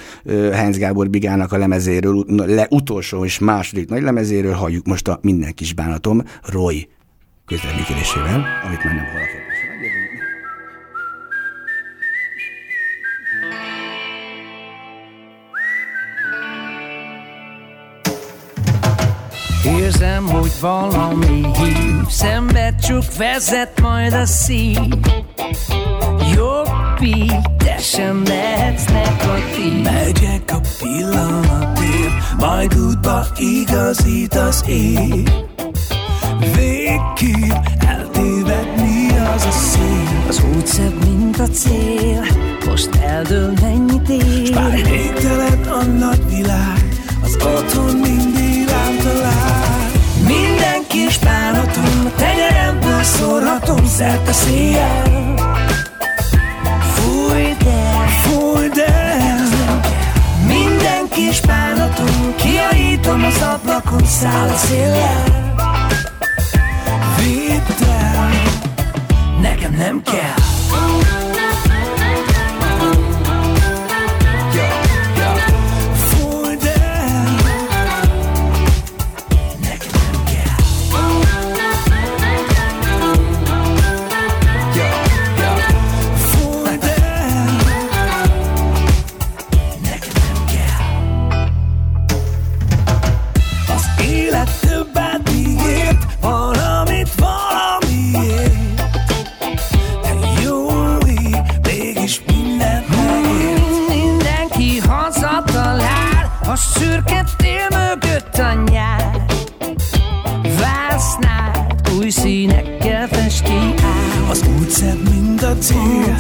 Heinz Gábor Bigának a lemezéről, le, utolsó és második nagy lemezéről, halljuk most a Minden kis bánatom Roy közleműködésével, amit már nem hallok. Érzem, hogy valami hív Szembe csak vezet majd a szív Jobb így, te sem lehetsz negatív Megyek a pillanatért, majd útba igazít az ég. Végképp eltéved mi az a szél. Az út szebb, mint a cél Most eldől mennyit Bár ér végtelen a nagy világ, az otthon mindig. Kis bánatom, a tenyeremből szórhatom szerte széjjel. Fújj el, Fújd el, minden kis bánatom, kiajítom az ablakon, száll a széllel. Vidd el, nekem nem kell A szürke tél mögött a nyár. Vásznál új színekkel festi át. Az út szebb, mint a cél,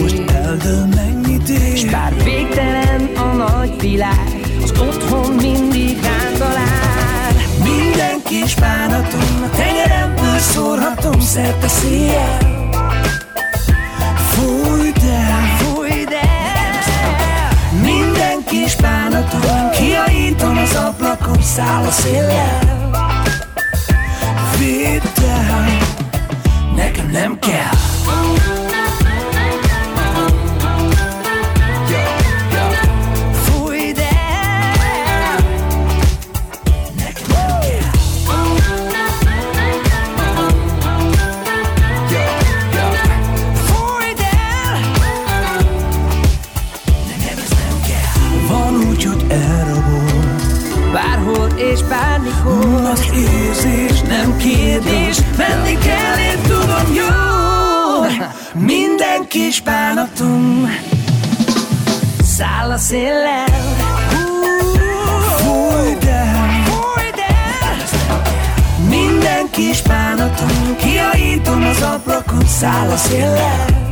most eldől mennyit S ér. bár végtelen a nagy világ Az otthon mindig rám talál. Minden kis bánatom, a tenyeremből szórhatom szerte széjjel. Kiajítom az ablakon, száll a széllel. Vidd el, Nekem nem kell érzés nem kérdés, menni kell, én tudom jó. Minden kis bánatom, Száll a széllel fújd el. Fújj el Minden kis bánatom, kiajítom az ablakon, száll a széllel.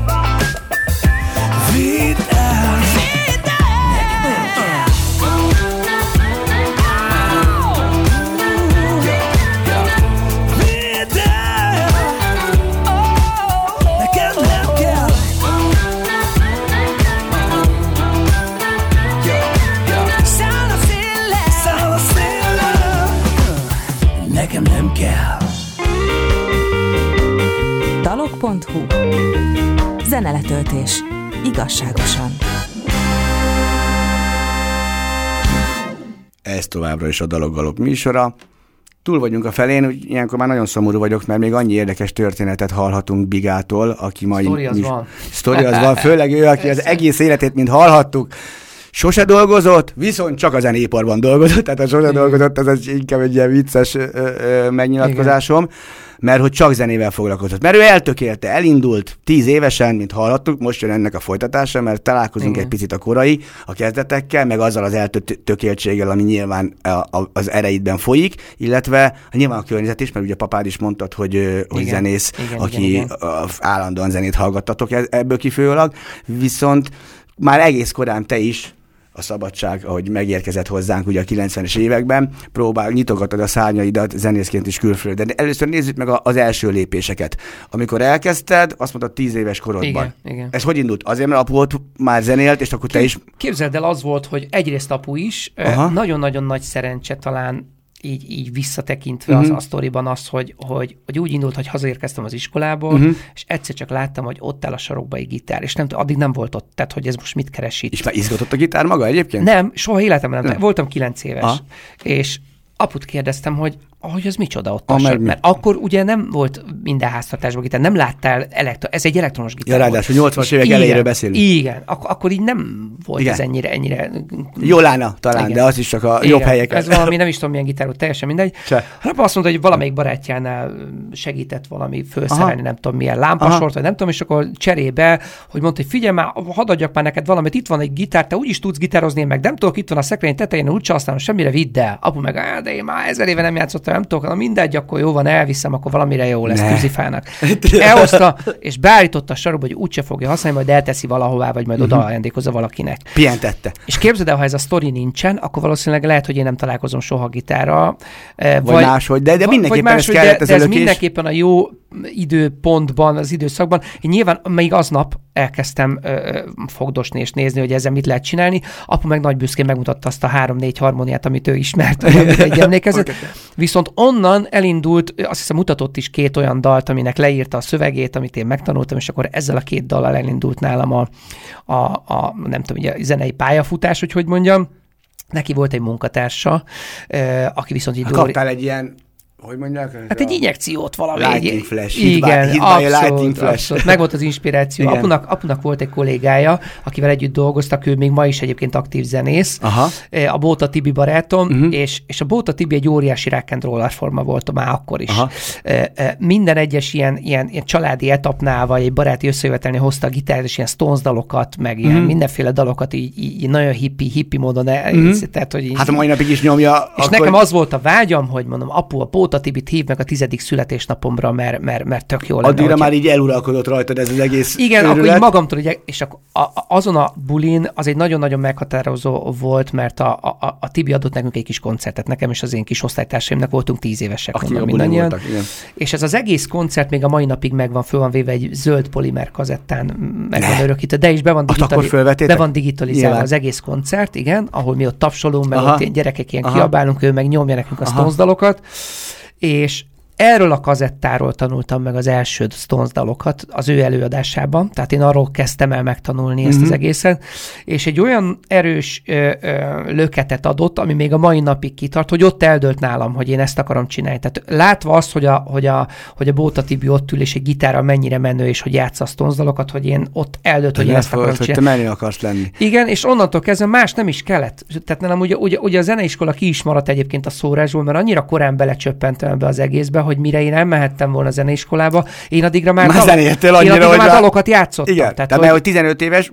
Zeneletöltés. Igazságosan. Ez továbbra is a Daloggalop műsora. Túl vagyunk a felén, úgy ilyenkor már nagyon szomorú vagyok, mert még annyi érdekes történetet hallhatunk Bigától, aki mai... Sztori az mi- van. Sztori az van, főleg ő, aki az egész életét, mint hallhattuk, sose dolgozott, viszont csak a zenéparban dolgozott, tehát a sose dolgozott, az egy, inkább egy ilyen vicces ö, ö, megnyilatkozásom, mert hogy csak zenével foglalkozott. Mert ő eltökélte, elindult tíz évesen, mint hallhattuk, most jön ennek a folytatása, mert találkozunk Igen. egy picit a korai, a kezdetekkel, meg azzal az eltökéltséggel, ami nyilván a, a, az ereidben folyik, illetve nyilván a környezet is, mert ugye papád is mondtad, hogy, hogy Igen. zenész, Igen, aki igen, igen. állandóan zenét hallgattatok e- ebből kifőleg, viszont már egész korán te is a szabadság, ahogy megérkezett hozzánk ugye a 90-es években, próbál, nyitogatod a szárnyaidat zenészként is külföldön. De először nézzük meg a- az első lépéseket. Amikor elkezdted, azt mondtad 10 éves korodban. Igen, igen. Ez hogy indult? Azért, mert apu ott már zenélt, és akkor te is... Képzeld el, az volt, hogy egyrészt apu is, Aha. nagyon-nagyon nagy szerencse talán így, így visszatekintve Mhm. uh-huh. az a sztoriban az, hogy, hogy, hogy úgy indult, hogy hazaérkeztem az iskolából, Mhm. uh-huh. és egyszer csak láttam, hogy ott áll a sarokba egy gitár, és nem, addig nem volt ott, tehát hogy ez most mit keres itt. És már izgatott a gitár maga egyébként? Nem, soha életemben. Nem. nem. Voltam kilenc éves. Aha. És aput kérdeztem, hogy hogy ez micsoda ott a mi? Mert akkor ugye nem volt minden háztartásban gitár, nem láttál elektro, ez egy elektromos gitár. Ja, ráadásul volt. 80-as És évek igen, elejéről beszélünk. Igen, ak- akkor így nem volt Igen. ez ennyire, ennyire Jolána talán, Igen. de az is csak a igen, jobb helyeken. Ez valami, nem is tudom milyen gitár volt, teljesen mindegy. Se. Hát azt mondta, hogy valamelyik barátjánál segített valami felszerelni, Aha. nem tudom milyen Aha. lámpasort, vagy nem tudom, és akkor cserébe, hogy mondta, hogy figyelj már, hadd adjak már neked valamit, itt van egy gitár, te úgyis tudsz gitározni, meg nem tudok, itt van a szekrény tetején, úgyse használom semmire, vidd el. Apu meg, "Á, de én már ezer éve nem játszottam, nem tudok, na mindegy, akkor jó van, elviszem, akkor valamire jó lesz Ne. tűzifának. Elhozta, és beállította a sarokba, hogy úgyse fogja használni, majd elteszi valahová, vagy majd Mhm. oda ajándékozza valakinek. Pientette. És képzeld el, ha ez a sztori nincsen, akkor valószínűleg lehet, hogy én nem találkozom soha gitárral. eh, Vagy máshogy, de- de vagy- mindenképpen vagy ez máshogy, kellett de, de ez mindenképpen a jó időpontban, az időszakban. Én nyilván még aznap elkezdtem ö, fogdosni és nézni, hogy ezzel mit lehet csinálni. Apu meg nagy büszkén megmutatta azt a három-négy harmóniát, amit ő ismert, egy emlékezett. Viszont onnan elindult, azt hiszem mutatott is két olyan dalt, aminek leírta a szövegét, amit én megtanultam, és akkor ezzel a két dallal elindult nálam a, a, a nem tudom, ugye, a zenei pályafutás, hogy hogy mondjam. Neki volt egy munkatársa, aki viszont így Ha kaptál egy ilyen, hogy mondják? Hát egy injekciót valami. Lightning flash, Igen, hit by abszolút, lightning flash. abszolút. Meg volt az inspiráció. Igen. Apunak, apunak volt egy kollégája, akivel együtt dolgoztak, ő még ma is egyébként aktív zenész. Aha. Eh, A Bóta Tibi barátom, uh-huh. és, és a Bóta Tibi egy óriási rock and roller forma volt már akkor is. Aha. Eh, eh, Minden egyes ilyen, ilyen, ilyen családi etapnál, vagy egy baráti összejövetelnél hozta a gitárt, és ilyen Stones dalokat, meg ilyen Mhm. mindenféle dalokat így, így, nagyon hippi, hippi módon, el, Mhm. tehát, hogy így, Hát a mai napig is nyomja. és akkor... nekem az volt a vágyam, hogy mondom, apu, a Póta Tibit hív meg a tizedik születésnapomra, mert, mert, mert tök jó lenne. Addigra hogyha- már így eluralkodott rajtad ez az egész igen, akkor őrület. így magamtól, így, és akkor a, a, azon a bulin az egy nagyon-nagyon meghatározó volt, mert a, a, a Tibi adott nekünk egy kis koncertet, nekem és az én kis osztálytársaimnak voltunk tíz évesek. Akik mondom, mindannyian. voltak, igen. És ez az egész koncert még a mai napig megvan, föl van véve egy zöld polimer kazettán, meg van örökítve, de is be van, akkor digitali- be van digitalizálva Nyilván. az egész koncert, igen, ahol mi ott tapsolunk, meg Aha. ott gyerekek ilyen Aha. kiabálunk, ő meg nyomja nekünk a. Stones dalokat, és erről a kazettáról tanultam meg az első Stones dalokat az ő előadásában, tehát én arról kezdtem el megtanulni mm-hmm. ezt az Mhm. egészet, és egy olyan erős ö, ö, löketet adott, ami még a mai napig kitart, hogy ott eldőlt nálam, hogy én ezt akarom csinálni. Tehát látva azt, hogy a, hogy a, hogy a Bóta Tibi ott ül, és egy gitárral mennyire menő, és hogy játsza a Stones dalokat, hogy én ott eldőlt, hogy én ezt akarom hogy te csinálni. menni akarsz lenni. Igen, és onnantól kezdve más nem is kellett. Tehát nem ugye, ugye, ugye a zeneiskola ki is maradt egyébként a szórásból, mert annyira korán belecsöppentem ebbe az egészbe, hogy mire én elmehettem volna zeneiskolába, én addigra már, Már dal- zenéltél én annyira, addigra hogy már dalokat játszottam. Igen, tehát, hogy- mert hogy 15 éves,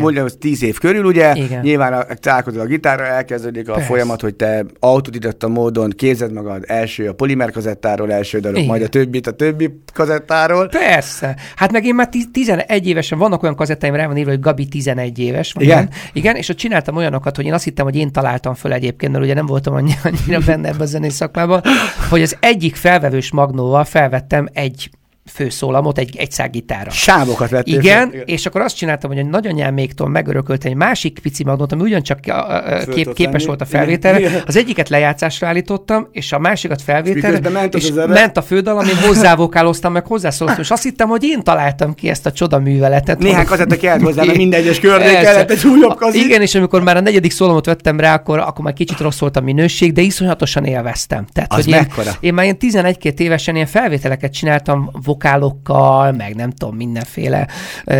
mondjam, az 10 év körül, ugye, Igen. nyilván a, találkozol a gitárra, elkezdődik a Persze. folyamat, hogy te autodidakta módon képzed magad első a polimer kazettáról, első dalok, Igen. majd a többit a többi kazettáról. Persze. Hát meg én már tiz- 11 évesen, vannak olyan kazettáim, rá van írva, hogy Gabi 11 éves. Vagy Igen? nem. Igen, és ott csináltam olyanokat, hogy én azt hittem, hogy én találtam föl egyébként, mert ugye nem voltam annyi- annyira benne ebben a zenész szakmában, hogy az egyik felvevős magnóval felvettem egy főszólamot egy, egy szág gitára. Sávokat vettél Igen, fel. és akkor azt csináltam, hogy a nagyanyáméktól megörököltem egy másik pici magnót, ami ugyancsak kép, képes volt a felvételre. Igen. Az egyiket lejátszásra állítottam, és a másikat felvételre, ment és ment a fődal, amin hozzávokáloztam, meg hozzászóltam, és azt hittem, hogy én találtam ki ezt a csoda műveletet. Néhány kazetta kellett hozzá, mert minden egyes körnél kellett egy újabb kazit. Igen, és amikor már a negyedik szólomot vettem rá, akkor, akkor már kicsit rossz volt a minőség, de iszonyatosan élveztem. Tehát, Az hogy én, mekkora? én már ilyen 11-2 évesen ilyen felvételeket csináltam vokálokkal, meg nem tudom, mindenféle uh,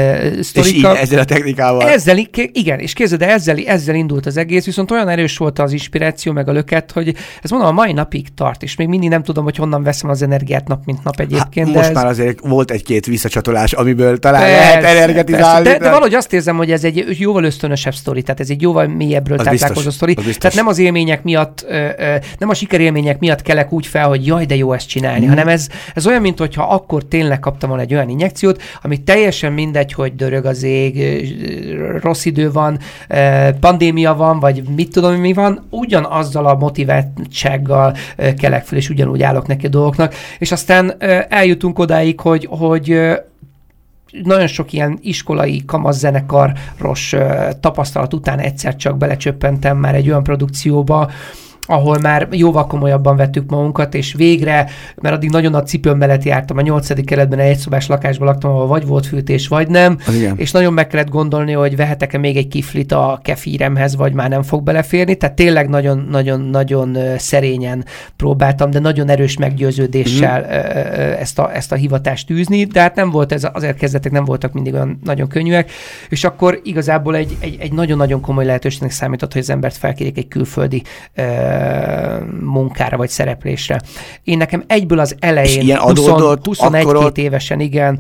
És így ezzel a technikával. Ezzel, igen, és képzeld, de ezzel, ezzel indult az egész, viszont olyan erős volt az inspiráció, meg a löket, hogy ez mondom, a mai napig tart, és még mindig nem tudom, hogy honnan veszem az energiát nap, mint nap egyébként. Hát, de most ez... már azért volt egy-két visszacsatolás, amiből talán Persze, lehet energetizálni. persze. De, de valahogy azt érzem, hogy ez egy jóval ösztönösebb sztori, tehát ez egy jóval mélyebről Az táplálkozó sztori. Tehát nem az élmények miatt, ö, ö, nem a sikerélmények miatt kelek úgy fel, hogy jaj, de jó ezt csinálni, Mhm. hanem ez, ez olyan, mintha akkor tényleg kaptam volna egy olyan injekciót, ami teljesen mindegy, hogy dörög az ég, rossz idő van, pandémia van, vagy mit tudom, mi van, ugyanazzal a motiváltsággal kelek fel, és ugyanúgy állok neki a dolgoknak. És aztán eljutunk odáig, hogy, hogy nagyon sok ilyen iskolai kamaszzenekaros tapasztalat után egyszer csak belecsöppentem már egy olyan produkcióba, ahol már jóval komolyabban vettük magunkat, és végre, mert addig nagyon nagy cipőm mellett jártam, a nyolcadik keletben egy szobás lakásban laktam, ahol vagy volt fűtés, vagy nem, Az igen. és nagyon meg kellett gondolni, hogy vehetek-e még egy kiflit a kefíremhez, vagy már nem fog beleférni, tehát tényleg nagyon-nagyon-nagyon szerényen próbáltam, de nagyon erős meggyőződéssel mm. ezt, a, ezt a hivatást űzni, de hát nem volt ez, azért kezdetek nem voltak mindig olyan nagyon könnyűek, és akkor igazából egy, egy, egy nagyon-nagyon komoly lehetőségnek számított, hogy az embert felkérjék egy külföldi ö, munkára vagy szereplésre. Én nekem egyből az elején, ilyen 20, adódott, 21 akkor ott- évesen, igen,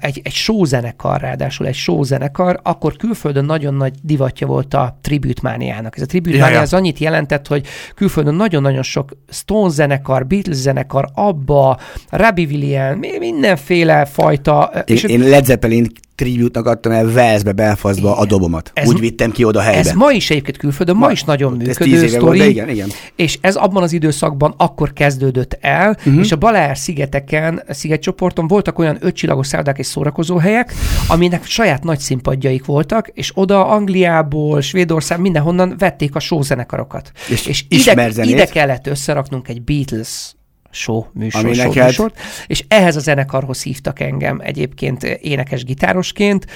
egy, egy showzenekar, ráadásul egy showzenekar, akkor külföldön nagyon nagy divatja volt a tribütmániának. Ez a tribütmánia Ja, ja. az annyit jelentett, hogy külföldön nagyon-nagyon sok Stone zenekar, Beatles zenekar, Abba, Robbie Williams, mi- mindenféle fajta. Én, és én Led Zeppelin tribute-nak adtam el Velszbe, Belfastba a dobomat. Ez- Úgy vittem ki oda helybe. ez ma is egyébként külföldön, ma, Ma- is nagyon ez működő volt, sztori. de igen, igen. És ez abban az időszakban akkor kezdődött el, uh-huh. és a Baleár szigeteken, a szigetcsoporton voltak olyan ötcsillagos szállodák és szórakozóhelyek, aminek saját nagy színpadjaik voltak, és oda Angliából, Svédország, mindenhonnan vették a showzenekarokat. És és ide, ide kellett összeraknunk egy Beatles show műsor, Ami show neked- műsort, és ehhez a zenekarhoz hívtak engem egyébként énekes gitárosként,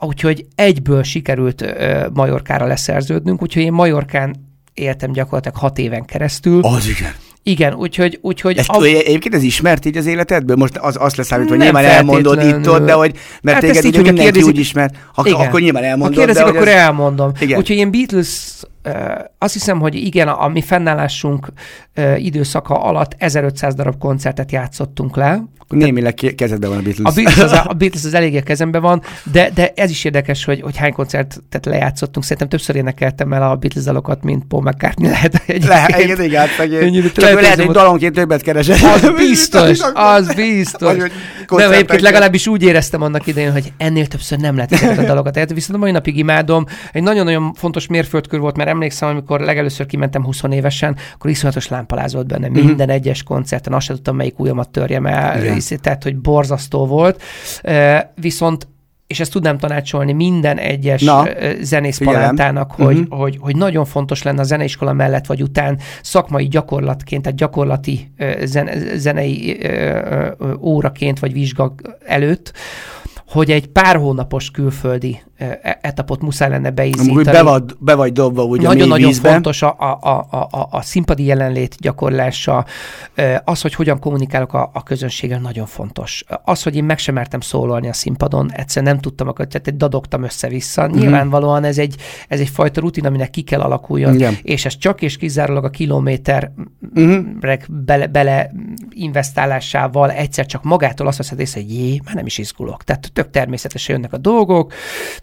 úgyhogy egyből sikerült Majorkára leszerződnünk, úgyhogy én Majorkán éltem gyakorlatilag hat éven keresztül. Az igen. Igen, úgyhogy... úgyhogy Ezt, av- Egyébként ez ismert így az életedből? Most az, azt leszámítva, hogy nyilván elmondod itt ott, de hogy, mert Hát téged így, hogyha mindenki kérdezik- úgy ismer, ha, Igen. akkor nyilván elmondod, Ha kérdezik, de akkor ez- elmondom. Igen. Úgyhogy én Beatles, azt hiszem, hogy igen, a, a mi fennállásunk időszaka alatt 1500 darab koncertet játszottunk le. Némileg ke- kezedben van a Beatles. A Beatles az, a Beatles az eléggé kezemben van, de, de ez is érdekes, hogy, hogy hány koncertet lejátszottunk. Szerintem többször énekeltem el a Beatles dalokat, mint Paul McCartney lehet egyébként. Le, igen, igen, hát Csak lehet, telefizom- hogy dalonként többet keresett. Az biztos, az biztos. Koncertekkel. egyébként legalábbis úgy éreztem annak idején, hogy ennél többször nem lehet ezeket a dalokat. Viszont a mai napig imádom. Egy nagyon-nagyon fontos mérföldkör volt, mert emlékszem, amikor legelőször kimentem 20 évesen, akkor iszonyatos lámpaláz volt benne. Minden egyes koncerten, azt sem tudtam, melyik ujjamat törjem el. Mhm. Igen. Hisz- Tehát, hogy borzasztó volt. Viszont és ezt tudnám tanácsolni minden egyes Na, zenész palántának, hogy, Mhm. hogy, hogy nagyon fontos lenne a zeneiskola mellett vagy után szakmai gyakorlatként, tehát gyakorlati ö, zen, zenei óraként vagy vizsga előtt, hogy egy pár hónapos külföldi etapot muszáj lenne beízítani. be vagy, be vagy dobva mély Nagyon-nagyon vízbe. fontos a, a, a, a, a- színpadi jelenlét gyakorlása, ö, az, hogy hogyan kommunikálok a, a közönséggel, nagyon fontos. Az, hogy én meg sem mertem szólalni a színpadon, egyszerűen nem tudtam, akkor, tehát dadogtam össze-vissza. Mhm. Nyilvánvalóan ez egy, ez egy fajta rutin, aminek ki kell alakuljon, Igen. és ez csak és kizárólag a kilométer Mhm. bele, bele investálásával egyszer csak magától azt veszed észre, hogy jé, már nem is izgulok. Tehát tök természetesen jönnek a dolgok,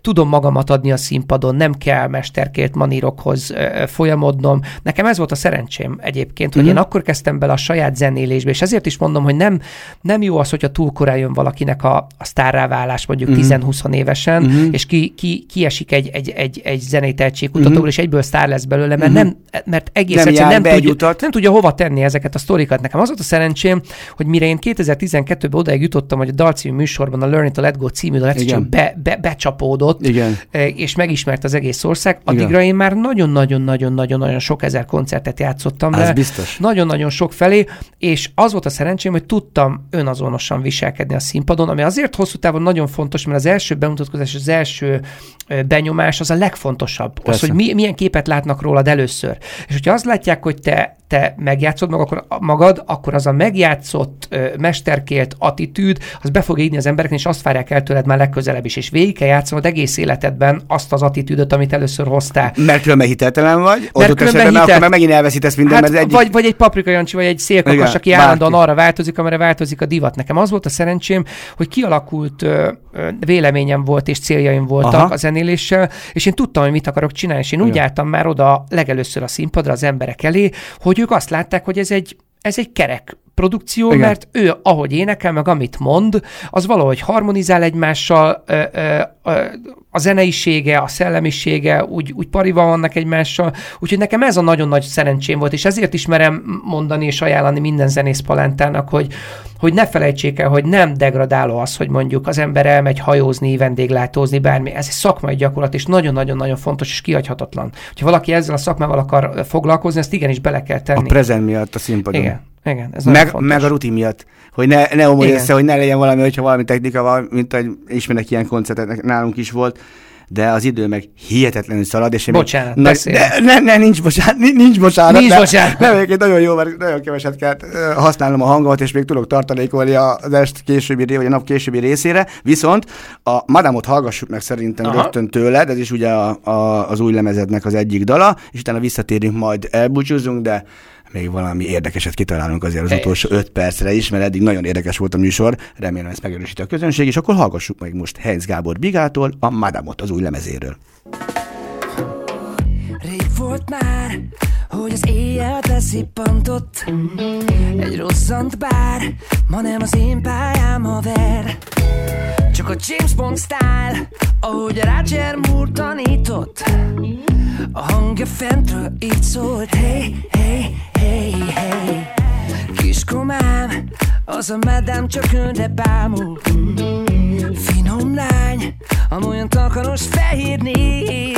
tudom magamat adni a színpadon, nem kell mesterkélt manírokhoz folyamodnom. Nekem ez volt a szerencsém egyébként, hogy Mhm. én akkor kezdtem bele a saját zenélésbe, és ezért is mondom, hogy nem, nem jó az, hogyha túl korán jön valakinek a, a sztárrá válás mondjuk Mhm. 10-20 évesen, Mhm. és ki, ki, kiesik egy, egy, egy, egy zenei tehetségkutatóból, Mhm. és egyből sztár lesz belőle, mert, nem, mert egész Nem egyszerűen nem tudja, utat. nem tudja hova tenni ezeket a sztorikat. Nekem az volt a szerencsém, hogy mire én 2012-ben odaig jutottam, hogy a dalcímű műsorban a Learn It to Let Go című dal be, be, becsapódott, Igen. eh, és megismert az egész ország. Igen. Addigra én már nagyon-nagyon-nagyon-nagyon sok ezer koncertet játszottam Az le. biztos. Nagyon-nagyon sok felé, és az volt a szerencsém, hogy tudtam önazonosan viselkedni a színpadon, ami azért hosszú távon nagyon fontos, mert az első bemutatkozás, az első ö, benyomás az a legfontosabb. Az, Persze. hogy mi, milyen képet látnak rólad először. És hogyha azt látják, hogy te, te megjátszod mag, akkor, magad, akkor az a megjátszott, ö, mesterkélt attitűd, az be fog írni az embereknek, és azt várják el tőled már legközelebb is. És végig kell játszanod egész életedben azt az attitűdöt, amit először hoztál. Mert különben hiteltelen vagy, ott ott különben esetben hitel... akkor meg megint elveszítesz minden, Hát, mert egyik... vagy, vagy egy paprika Jancsi, vagy egy szélkakas, aki állandóan bárki. arra változik, amire változik a divat. Nekem az volt a szerencsém, hogy kialakult ö, ö, véleményem volt és céljaim voltak Aha. a zenéléssel, és én tudtam, hogy mit akarok csinálni, és én úgy Igen. álltam már oda legelőször a színpadra az emberek elé, hogy ők azt látták, hogy ez egy, ez egy kerek produkció. Igen. mert ő, ahogy énekel, meg amit mond, az valahogy harmonizál egymással, ö, ö, ö, a zeneisége, a szellemisége úgy, úgy pariban vannak egymással, úgyhogy nekem ez a nagyon nagy szerencsém volt, és ezért is merem mondani és ajánlani minden zenész palántának, hogy, hogy ne felejtsék el, hogy nem degradáló az, hogy mondjuk az ember elmegy hajózni, vendéglátózni, bármi. Ez egy szakmai gyakorlat, és nagyon-nagyon-nagyon fontos és kihagyhatatlan. Ha valaki ezzel a szakmával akar foglalkozni, ezt igenis bele kell A tenni. prezent miatt a színpadon. Igen, igen, ez Meg, fontos. meg a rutin miatt, hogy ne, ne omolj össze, hogy ne legyen valami, hogyha valami technika van, mint hogy ismernek ilyen koncertet, nálunk is volt, de az idő meg hihetetlenül szalad, és én Bocsánat, beszélj. de, ne, ne, nincs bocsánat, nincs, bocsánat. Nincs de, bocsánat. Nem, egyébként nagyon jó, mert nagyon keveset kell használnom a hangot, és még tudok tartalékolni az est későbbi, vagy a nap későbbi részére, viszont a Madamot hallgassuk meg szerintem Aha. rögtön tőled, ez is ugye a, a, az új lemezednek az egyik dala, és utána visszatérünk, majd elbúcsúzunk, de még valami érdekeset kitalálunk azért az Helyes. utolsó öt percre is, mert eddig nagyon érdekes volt a műsor, remélem ezt megerősíti a közönség, és akkor hallgassuk meg most Heinz Gábor Bigától a Madamot az új lemezéről. Rég volt már, hogy az éjjel beszippantott Egy rosszant bár, ma nem az én pályám haver. Csak a James Bond style, ahogy a Roger Moore tanított. A hangja fentről így szólt Hey, hey, hey, hey. Kiskomám, az a medám csak önre bámul Finom lány, amolyan takaros fehér nép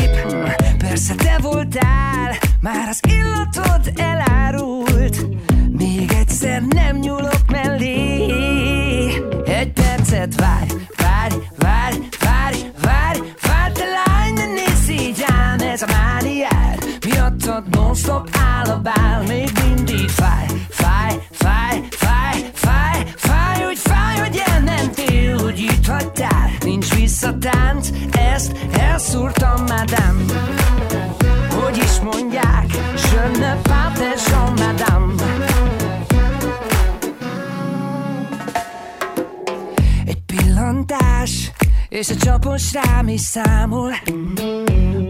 Persze te voltál, már az illatod elárult. Még egyszer nem nyúlok mellé. Egy percet várj, várj, várj, várj, várj Várj te lány, ne nézz így ám, ez a mániád Miattad non-stop áll a bál, még mindig fáj Fáj, fáj, fáj, fáj, fáj, hogy fáj, hogy elmentél, hogy itt hagytál Nincs visszatánc, ezt elszúrtam, madame ne pas Jean, madame Egy pillantás, és a csapos rám is számol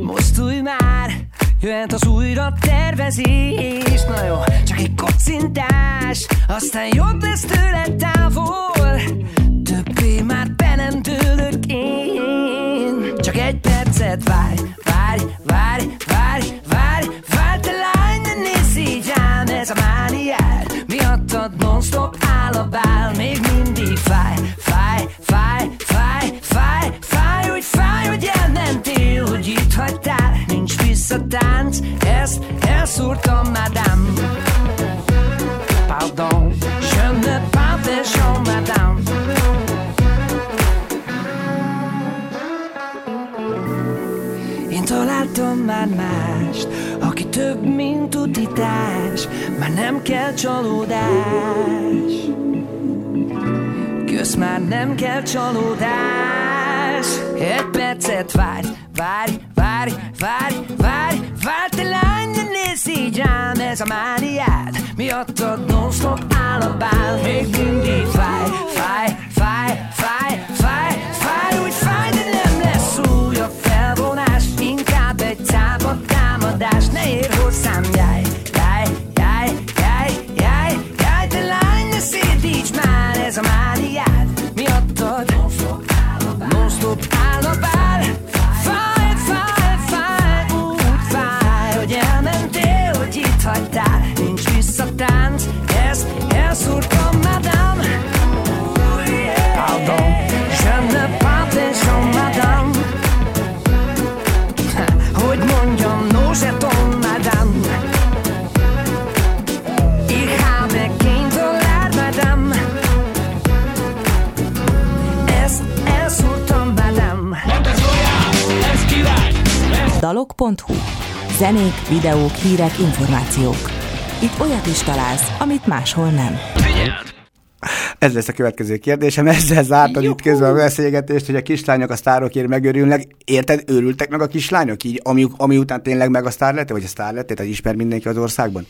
Mozdulj már, jöhet az újra tervezés Na jó, csak egy kocintás, aztán jobb lesz tőle távol Többé már be nem dőlök én Csak egy percet várj, várj, várj Várj ezt elszúrtam, madame Pardon, je ne pas Jean, madame. Én találtam már mást, aki több, mint tuditás, már nem kell csalódás. Kösz már nem kell csalódás. Egy percet várj, várj, várj, várj, Miattad non-stop áll a bál, még mindig fáj, dalok.hu Zenék, videók, hírek, információk. Itt olyat is találsz, amit máshol nem. Ez lesz a következő kérdésem, ezzel zártad itt közben a beszélgetést, hogy a kislányok a sztárokért megörülnek. Érted, őrültek meg a kislányok így, ami, ami után tényleg meg a sztár lett, vagy a sztár lett, tehát ismer mindenki az országban?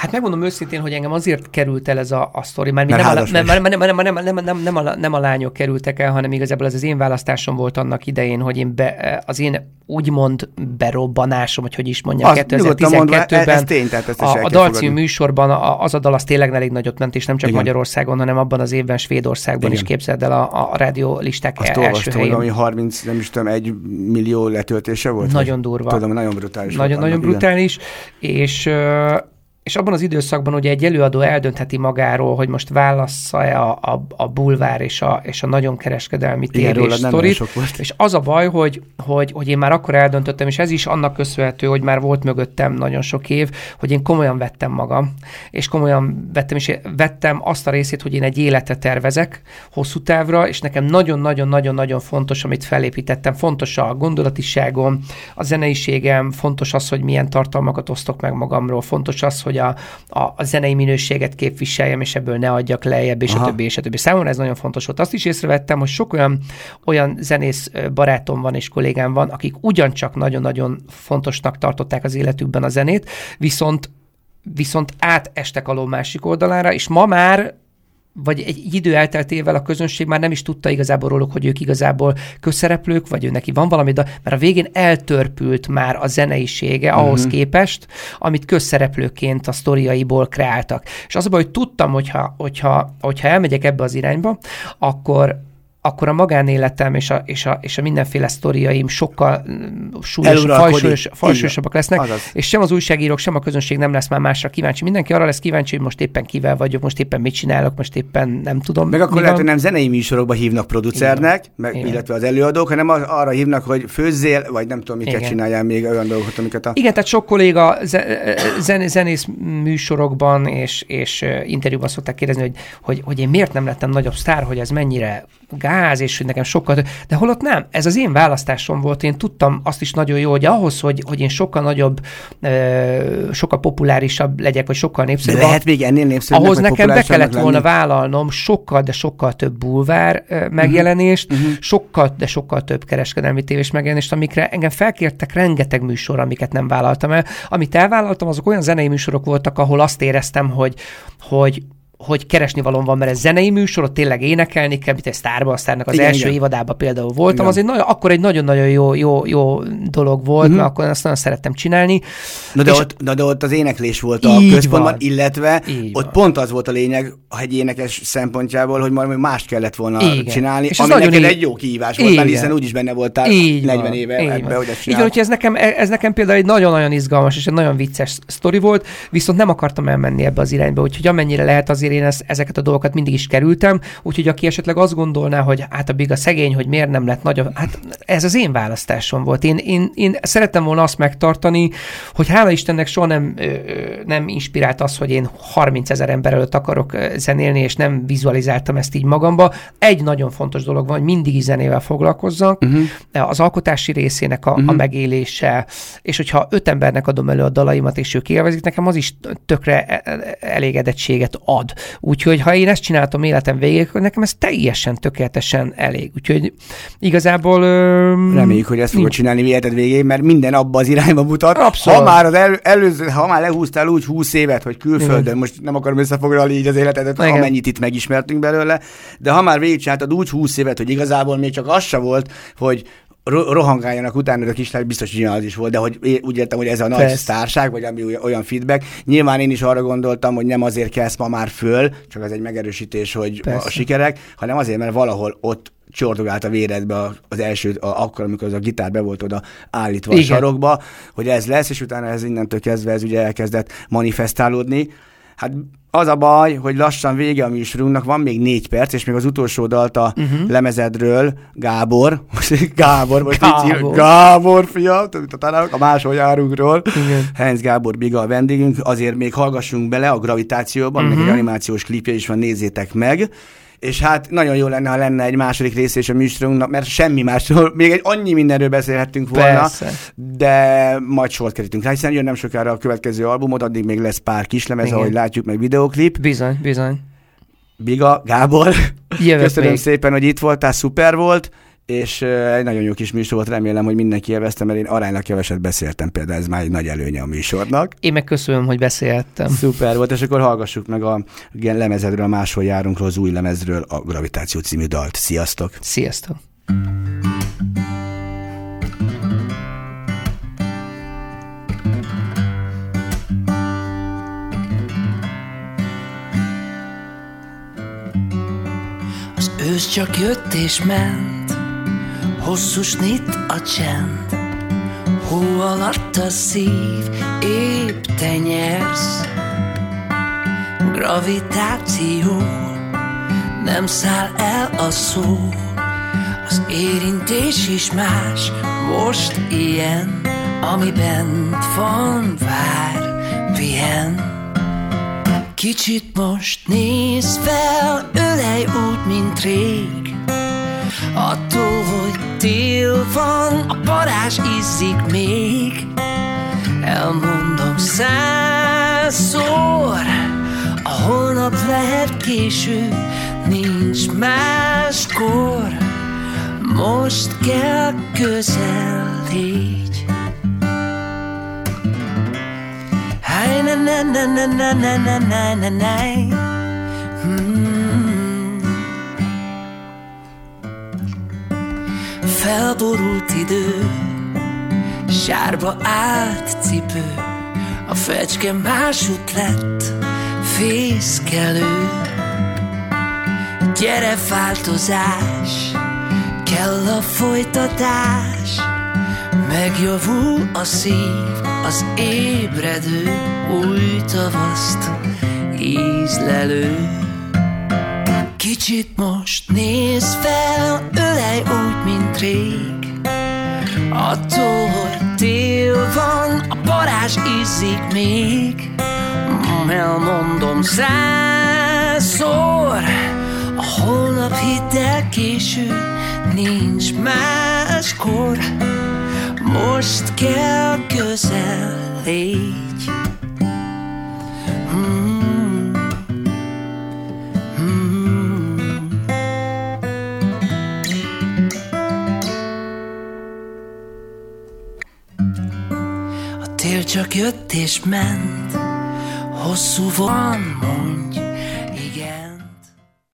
Hát megmondom őszintén, hogy engem azért került el ez a, a sztori, mert, Mert nem, a, házas nem, vagy. nem, nem, nem, nem, nem, nem, nem, a, nem a lányok kerültek el, hanem igazából ez az én választásom volt annak idején, hogy én be, az én úgymond berobbanásom, vagy hogy is mondjam, Az nyugodtan mondd, mert 2012-ben ez tény, tehát ezt is a, el a fogadni. műsorban a, az a dal az tényleg elég nagyot ment, és nem csak Igen. Magyarországon, hanem abban az évben Svédországban Igen. is képzeld el a, a rádió listák Azt első olvastam, hogy valami 30, nem is tudom, egy millió letöltése volt? Nagyon durva. Tudom, nagyon brutális. annak, igen. brutális, és, és abban az időszakban ugye egy előadó eldöntheti magáról, hogy most válassza-e a, a, a bulvár és a, és a nagyon kereskedelmi nem sztorit. És az a baj, hogy, hogy, hogy én már akkor eldöntöttem, és ez is annak köszönhető, hogy már volt mögöttem nagyon sok év, hogy én komolyan vettem magam, és komolyan vettem, és vettem azt a részét, hogy én egy életet tervezek hosszú távra, és nekem nagyon-nagyon-nagyon-nagyon fontos, amit felépítettem. Fontos a gondolatiságom, a zeneiségem, fontos az, hogy milyen tartalmakat osztok meg magamról, fontos az, hogy a, a, a zenei minőséget képviseljem, és ebből ne adjak lejjebb, és Aha. a többi, és a többi. Számomra ez nagyon fontos volt. Azt is észrevettem, hogy sok olyan, olyan zenész barátom van és kollégám van, akik ugyancsak nagyon-nagyon fontosnak tartották az életükben a zenét, viszont viszont átestek a ló másik oldalára, és ma már vagy egy idő elteltével a közönség már nem is tudta igazából róluk, hogy ők igazából közszereplők, vagy ő neki van valami, de mert a végén eltörpült már a zeneisége Mhm. ahhoz képest, amit közszereplőként a sztoriaiból kreáltak. És az a baj, hogy tudtam, hogyha, hogyha, hogyha elmegyek ebbe az irányba, akkor akkor a magánéletem és a, és a, és a mindenféle sztoriaim sokkal mm, súlyos, fajsúlyos, fajsúlyosabbak lesznek, Azaz. és sem az újságírók, sem a közönség nem lesz már másra kíváncsi. Mindenki arra lesz kíváncsi, hogy most éppen kivel vagyok, most éppen mit csinálok, most éppen nem tudom. Meg akkor lehet, hogy nem zenei műsorokba hívnak producernek, meg, Igen. illetve az előadók, hanem az, arra hívnak, hogy főzzél, vagy nem tudom, miket Igen. csináljál még olyan dolgokat, amiket a... Igen, tehát sok kolléga ze- zen- zenész műsorokban és, és interjúban szokták kérdezni, hogy, hogy, hogy én miért nem lettem nagyobb sztár, hogy ez mennyire gáz, és hogy nekem sokkal... tö- De holott nem, ez az én választásom volt, én tudtam azt is nagyon jó, hogy ahhoz, hogy, hogy én sokkal nagyobb, sokkal populárisabb legyek, vagy sokkal De népszerűbb, lehet még ennél népszerűbbnek, ahhoz nekem be kellett volna lenni? vállalnom sokkal, de sokkal több bulvár megjelenést, uh-huh. sokkal, de sokkal több kereskedelmi tévés megjelenést, amikre engem felkértek rengeteg műsor, amiket nem vállaltam el. Amit elvállaltam, azok olyan zenei műsorok voltak, ahol azt éreztem, hogy, hogy hogy keresni valóm van, mert ez zenei műsor, ott tényleg énekelni kell, mint egy Starban, Starnak az Igen, első igen. évadában például voltam, Igen. az egy nagyon, akkor egy nagyon-nagyon jó, jó, jó dolog volt, uh-huh. mert akkor azt nagyon szerettem csinálni. Na de, És- ott, na de ott az éneklés volt a központban, van. illetve Így ott van. pont az volt a lényeg egy énekes szempontjából, hogy majd mást kellett volna Igen. csinálni, És ami neked így- egy jó kihívás volt, mert Igen. hiszen úgyis benne voltál Így 40 van, éve így ebbe, van. hogy ezt Így van, hogy ez nekem, ez nekem például egy nagyon-nagyon izgalmas és egy nagyon vicces sztori volt, viszont nem akartam elmenni ebbe az irányba, úgyhogy amennyire lehet azért én ezt, ezeket a dolgokat mindig is kerültem, úgyhogy aki esetleg azt gondolná, hogy hát a Biga szegény, hogy miért nem lett nagyobb, hát ez az én választásom volt. Én, én, én szerettem volna azt megtartani, hogy hála Istennek soha nem, nem inspirált az, hogy én 30 ezer ember előtt akarok zenélni, és nem vizualizáltam ezt így magamba. Egy nagyon fontos dolog van, hogy mindig is zenével foglalkozzak, uh-huh. az alkotási részének a, uh-huh. a megélése, és hogyha öt embernek adom elő a dalaimat, és ők élvezik, nekem az is tökre e- e- elégedettséget ad. Úgyhogy ha én ezt csináltam életem végéig, akkor nekem ez teljesen tökéletesen elég. Úgyhogy igazából... Ö, Reméljük, hogy ezt fogod nincs- csinálni életed végén, mert minden abba az irányba mutat. Abszolút. Ha már az el, előző, ha már lehúztál úgy 20 évet, hogy külföldön, most nem akarom összefoglalni így az életedet, Igen. amennyit itt megismertünk belőle, de ha már végigcsináltad úgy 20 évet, hogy igazából még csak az se volt, hogy rohangáljanak utána, a kislány biztos, hogy az is volt, de hogy úgy értem, hogy ez a nagy Persze. sztárság, vagy ami olyan- feedback. Nyilván én is arra gondoltam, hogy nem azért kelsz ma már föl, csak az egy megerősítés, hogy Persze. a sikerek, hanem azért, mert valahol ott csordogált a véredbe az első, a, akkor, amikor az a gitár be volt oda állítva Igen. a sarokba, hogy ez lesz, és utána ez innentől kezdve ez ugye elkezdett manifestálódni. Hát az a baj, hogy lassan vége a műsorunknak, van még négy perc, és még az utolsó dalt a uh-huh. lemezedről, Gábor, most Gábor, most Gábor. így Gábor, fia, a máshol járunkról. Heinz Gábor Biga a vendégünk, azért még hallgassunk bele a gravitációban, uh-huh. meg egy animációs klipje is van, nézzétek meg, és hát nagyon jó lenne, ha lenne egy második rész és a műsorunknak, mert semmi másról, még egy annyi mindenről beszélhettünk volna, Persze. de majd sort kerítünk rá, hiszen jön nem sokára a következő albumot, addig még lesz pár kislemez, Igen. ahogy látjuk, meg videoklip. Bizony, bizony. Biga, Gábor, Jövök köszönöm még. szépen, hogy itt voltál, szuper volt, és egy nagyon jó kis műsor volt, remélem, hogy mindenki élvezte, mert én aránylag keveset beszéltem például, ez már egy nagy előnye a műsornak. Én meg köszönöm, hogy beszélhettem. Szuper volt, és akkor hallgassuk meg a igen, lemezedről, a máshol járunkról, az új lemezről a Gravitáció című dalt. Sziasztok! Sziasztok! Az ősz csak jött és ment, hosszú snit a csend. Hó alatt a szív, épp te nyersz. Gravitáció, nem száll el a szó. Az érintés is más, most ilyen, ami bent van, vár, pihen. Kicsit most néz fel, ölej úgy, mint rég Attól, tél van, a parázs izzik még Elmondom százszor A holnap lehet késő, nincs máskor Most kell közel légy Hey, na na na na na na na na na Felborult idő, sárba állt cipő, a fecske másút lett, fészkelő. Gyere változás, kell a folytatás, Megjavul a szív, az ébredő új tavaszt ízlelő. Kicsit most néz fel, ölej úgy, mint rég. Attól, hogy tél van, a parázs izzik még. Elmondom százszor, a holnap hidd el késő, nincs máskor. Most kell közel légy csak jött és ment. Hosszú van, mondj